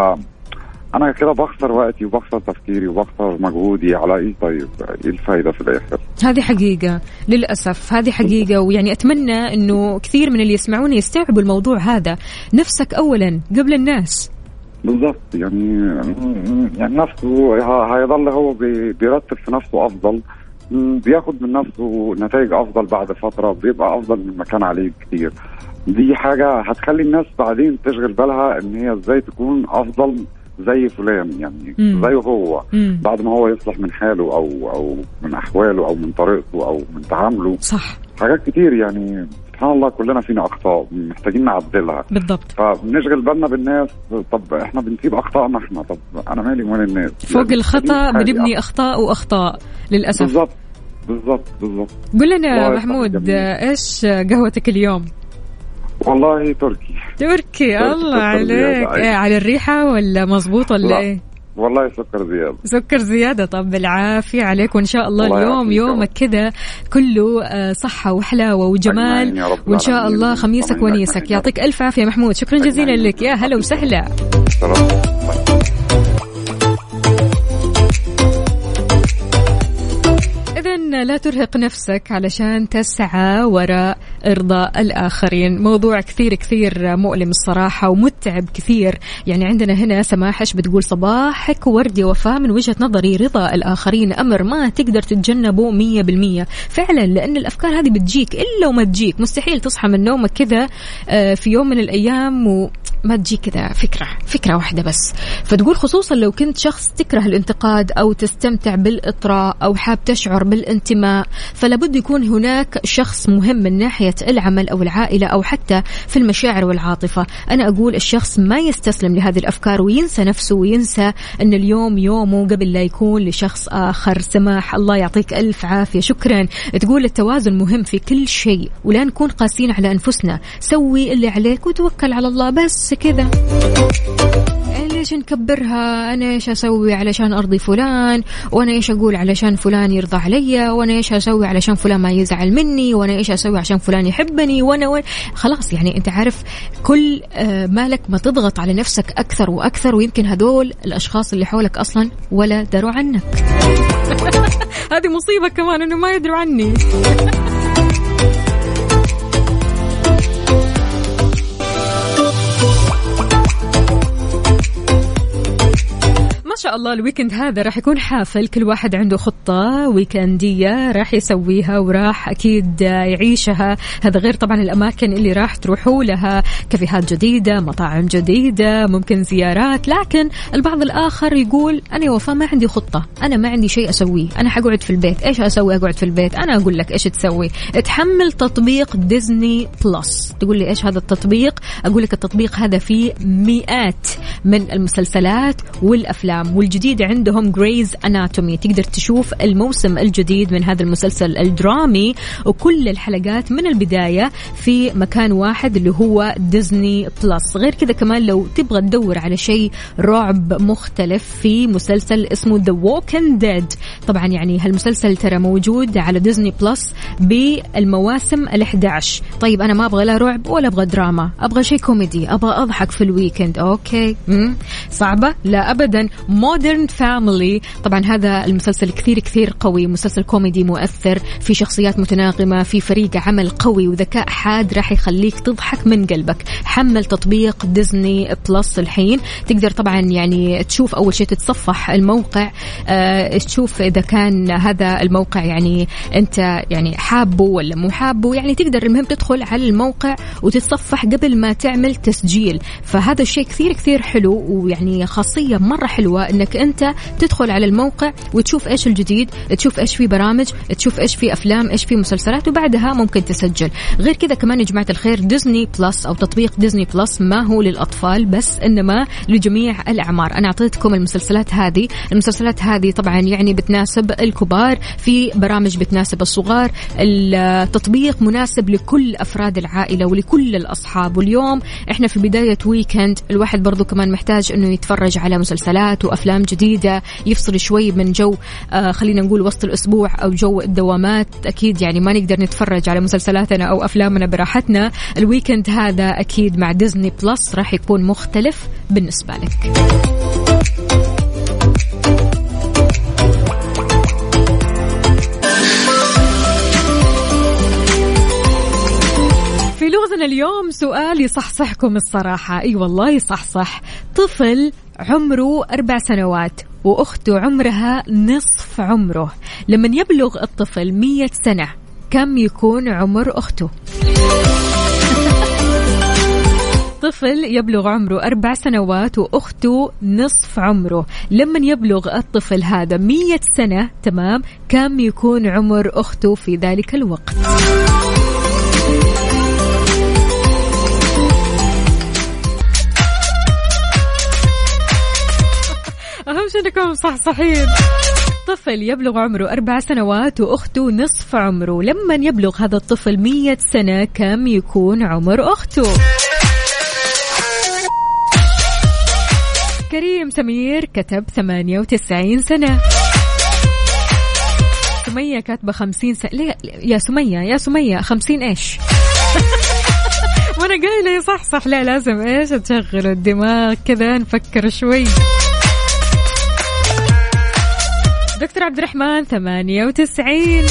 J: أنا كده بخسر وقتي وبخسر تفكيري وبخسر مجهودي على إيه طيب؟ إيه الفايدة في الآخر؟
B: هذه حقيقة للأسف هذه حقيقة. ويعني أتمنى أنه كثير من اللي يسمعوني يستوعبوا الموضوع هذا. نفسك أولا قبل الناس.
J: بالظبط يعني يعني نفسه هيظل هو بي- بيرتب في نفسه أفضل. بياخد من نفسه نتائج أفضل بعد فترة بيبقى أفضل مما كان عليه كتير. دي حاجة هتخلي الناس بعدين تشغل بالها إن هي إزاي تكون أفضل زي فلان يعني
B: مم.
J: زيه هو.
B: مم.
J: بعد ما هو يصلح من حاله أو أو من أحواله أو من طريقته أو من تعامله.
B: صح.
J: حاجات كتير يعني سبحان الله كلنا فينا أخطاء محتاجين نعدلها.
B: بالضبط.
J: فبنشغل بالنا بالناس. طب إحنا بنسيب اخطائنا إحنا. طب أنا مالي ومال الناس؟
B: فوق
J: يعني حاجة.
B: بنبني أخطاء وأخطاء للأسف.
J: بالظبط بالظبط بالظبط
B: قل لنا محمود
J: جميل.
B: إيش قهوتك اليوم؟
J: والله تركي.
B: تركي الله عليك.
J: زيادة،
B: إيه على الريحة ولا مظبوط ولا
J: لا.
B: إيه؟
J: والله سكر زيادة.
B: سكر زيادة. طب بالعافية عليك وإن شاء الله
J: الله
B: اليوم يومك كذا كله آه، صحة وحلاوة وجمال. وإن شاء. الله خميسك ونيسك. يعطيك ألف عافية محمود. شكرا جزيلا
J: أجمعين.
B: لك. يا هلا وسهلا.
J: سلام.
B: إذا كمان لا ترهق نفسك علشان تسعى وراء إرضاء الآخرين. موضوع كثير كثير مؤلم الصراحة ومتعب كثير. يعني عندنا هنا سماحش بتقول صباحك وردي وفاء من وجهة نظري رضا الآخرين. أمر ما تقدر تتجنبه مية بالمية. فعلا لأن الأفكار هذه بتجيك إلا وما تجيك. مستحيل تصحى من نومك كذا آه، في يوم من الأيام و ما تجي كذا فكرة فكرة واحدة بس. فتقول خصوصا لو كنت شخص تكره الانتقاد أو تستمتع بالإطراء أو حاب تشعر بالانتماء فلابد يكون هناك شخص مهم من ناحية العمل أو العائلة أو حتى في المشاعر والعاطفة. أنا أقول الشخص ما يستسلم لهذه الأفكار وينسى نفسه وينسى أن اليوم يومه قبل لا يكون لشخص آخر. سماح الله يعطيك ألف عافية. شكرا. تقول التوازن مهم في كل شيء ولا نكون قاسين على أنفسنا. سوي اللي عليك وتوكل على الله بس. كذا. إيه ليش نكبرها؟ أنا إيش أسوي علشان أرضي فلان؟ وأنا إيش أقول علشان فلان يرضى علي؟ وأنا إيش أسوي علشان فلان ما يزعل مني؟ وأنا إيش أسوي عشان فلان يحبني؟ وأنا وين؟ خلاص يعني أنت عارف كل آه، مالك ما تضغط على نفسك أكثر وأكثر ويمكن هذول الأشخاص اللي حولك أصلا ولا دروا عنك. هذه مصيبة كمان إنه ما يدروا عني. ما شاء الله ال weekend هذا راح يكون حافل كل واحد عنده خطة ويكندية راح يسويها وراح أكيد يعيشها. هذا غير طبعا الأماكن اللي راح تروحوا لها كافيهات جديدة مطاعم جديدة ممكن زيارات. لكن البعض الآخر يقول أنا وفاء ما عندي خطة أنا ما عندي شيء أسويه. أنا حقعد في البيت إيش أسوي أقعد في البيت؟ أنا أقول لك إيش تسوي. تحمل تطبيق Disney Plus. تقول لي إيش هذا التطبيق؟ أقول لك التطبيق هذا فيه مئات من المسلسلات والأفلام. والجديد عندهم Grey's Anatomy تقدر تشوف الموسم الجديد من هذا المسلسل الدرامي وكل الحلقات من البداية في مكان واحد اللي هو Disney Plus غير كذا كمان لو تبغى تدور على شيء رعب مختلف في مسلسل اسمه The Walking Dead طبعا يعني هالمسلسل ترى موجود على Disney Plus بالمواسم ال11 طيب أنا ما أبغى لا رعب ولا أبغى دراما. أبغى شيء كوميدي. أبغى أضحك في ال weekend okay. مم. صعبة؟ لا ابدا. Modern Family. طبعا هذا المسلسل كثير كثير قوي مسلسل كوميدي مؤثر في شخصيات متناغمة في فريق عمل قوي وذكاء حاد راح يخليك تضحك من قلبك. حمل تطبيق Disney Plus الحين. تقدر طبعا يعني تشوف أول شيء تتصفح الموقع. آه تشوف إذا كان هذا الموقع يعني أنت يعني حابه ولا مو حابه. يعني تقدر المهم تدخل على الموقع وتتصفح قبل ما تعمل تسجيل. فهذا الشيء كثير كثير حلو ويعني خاصية مرة انك انت تدخل على الموقع وتشوف إيش الجديد تشوف إيش في برامج تشوف إيش في افلام إيش في مسلسلات وبعدها ممكن تسجل. غير كذا كمان يا جماعة الخير Disney Plus أو تطبيق Disney Plus ما هو للأطفال بس إنما لجميع الأعمار. أنا أعطيتكم المسلسلات هذه. المسلسلات هذه طبعا يعني بتناسب الكبار في برامج بتناسب الصغار التطبيق مناسب لكل أفراد العائلة ولكل الأصحاب. واليوم إحنا في بداية weekend الواحد برضو كمان محتاج إنه يتفرج على مسلسلات وافلام جديدة يفصل شوي من جو آه خلينا نقول وسط الأسبوع أو جو الدوامات. أكيد يعني ما نقدر نتفرج على مسلسلاتنا أو أفلامنا براحتنا. ال weekend هذا أكيد مع Disney Plus راح يكون مختلف بالنسبة لك. في لغزنا اليوم سؤال يصحصحكم الصراحة. أي والله يصحصح. طفل عمره أربع سنوات وأخته عمرها نصف عمره. لما يبلغ الطفل مية سنة كم يكون عمر أخته؟ طفل يبلغ عمره أربع سنوات وأخته نصف عمره. لما يبلغ الطفل هذا مية سنة تمام كم يكون عمر أخته في ذلك الوقت؟ شيء أنكم صحصحين طفل يبلغ عمره أربع سنوات وأخته نصف عمره. لما يبلغ هذا الطفل مية سنة؟ كم يكون عمر أخته؟ كريم سمير كتب 98 سنة. سمية كاتبة 50 سنة. ليه؟ يا سمية يا سمية 50 إيش؟ وأنا قايلة يصحصح لا لازم إيش؟ تشغل الدماغ كذا نفكر شوي. دكتور عبد الرحمن 98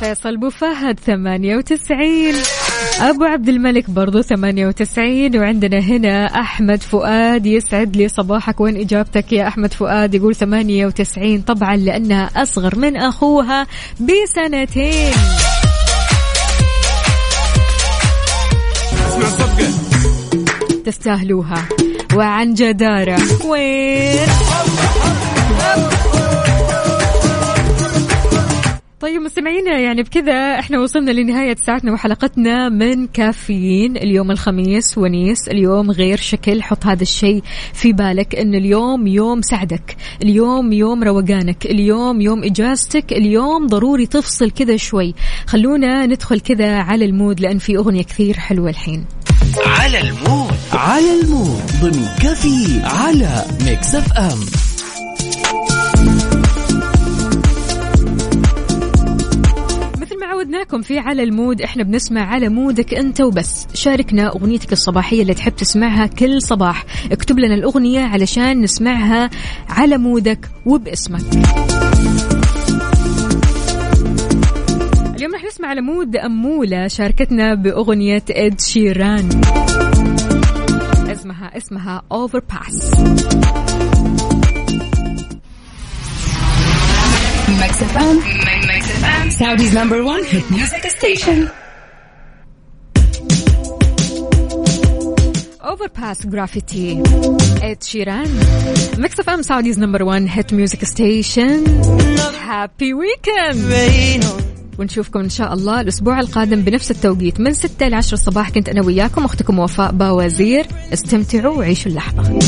B: فيصل بو فهد 98 أبو عبد الملك برضو 98 وعندنا هنا أحمد فؤاد يسعد لي صباحك. وين إجابتك يا أحمد فؤاد؟ يقول 98 طبعا لأنها أصغر من أخوها بسنتين. تستاهلوها. وعن جدارة وين؟ طيب مستمعينا يعني بكذا إحنا وصلنا لنهاية ساعتنا وحلقتنا من كافيين. اليوم الخميس ونيس اليوم غير شكل. حط هذا الشيء في بالك إن اليوم يوم سعدك اليوم يوم روقانك اليوم يوم إجازتك اليوم ضروري تفصل كذا شوي. خلونا ندخل كذا على المود لأن في أغنية كثير حلوة الحين.
D: على ال mood. على ال mood. ضمن coffee على Mix FM.
B: مثل ما عودناكم في على ال mood. إحنا بنسمع على mood ك أنت وبس. شاركنا أغنيتك الصباحية اللي تحب تسمعها كل صباح. اكتب لنا الأغنية علشان نسمعها على mood ك وباسمك. اليوم رح نسمع على mood أمولة. شاركتنا بأغنية Ed Sheeran. اسمها اسمها Overpass
C: Mix Mix FM. Saudi's number one hit music station.
B: Overpass Graffiti Ed Sheeran Mix FM Saudi's number 1 hit music station هابي ويكند ونشوفكم إن شاء الله الأسبوع القادم بنفس التوقيت من 6 ل 10 الصباح كنت أنا وياكم أختكم وفاء باوزير. استمتعوا وعيشوا اللحظة.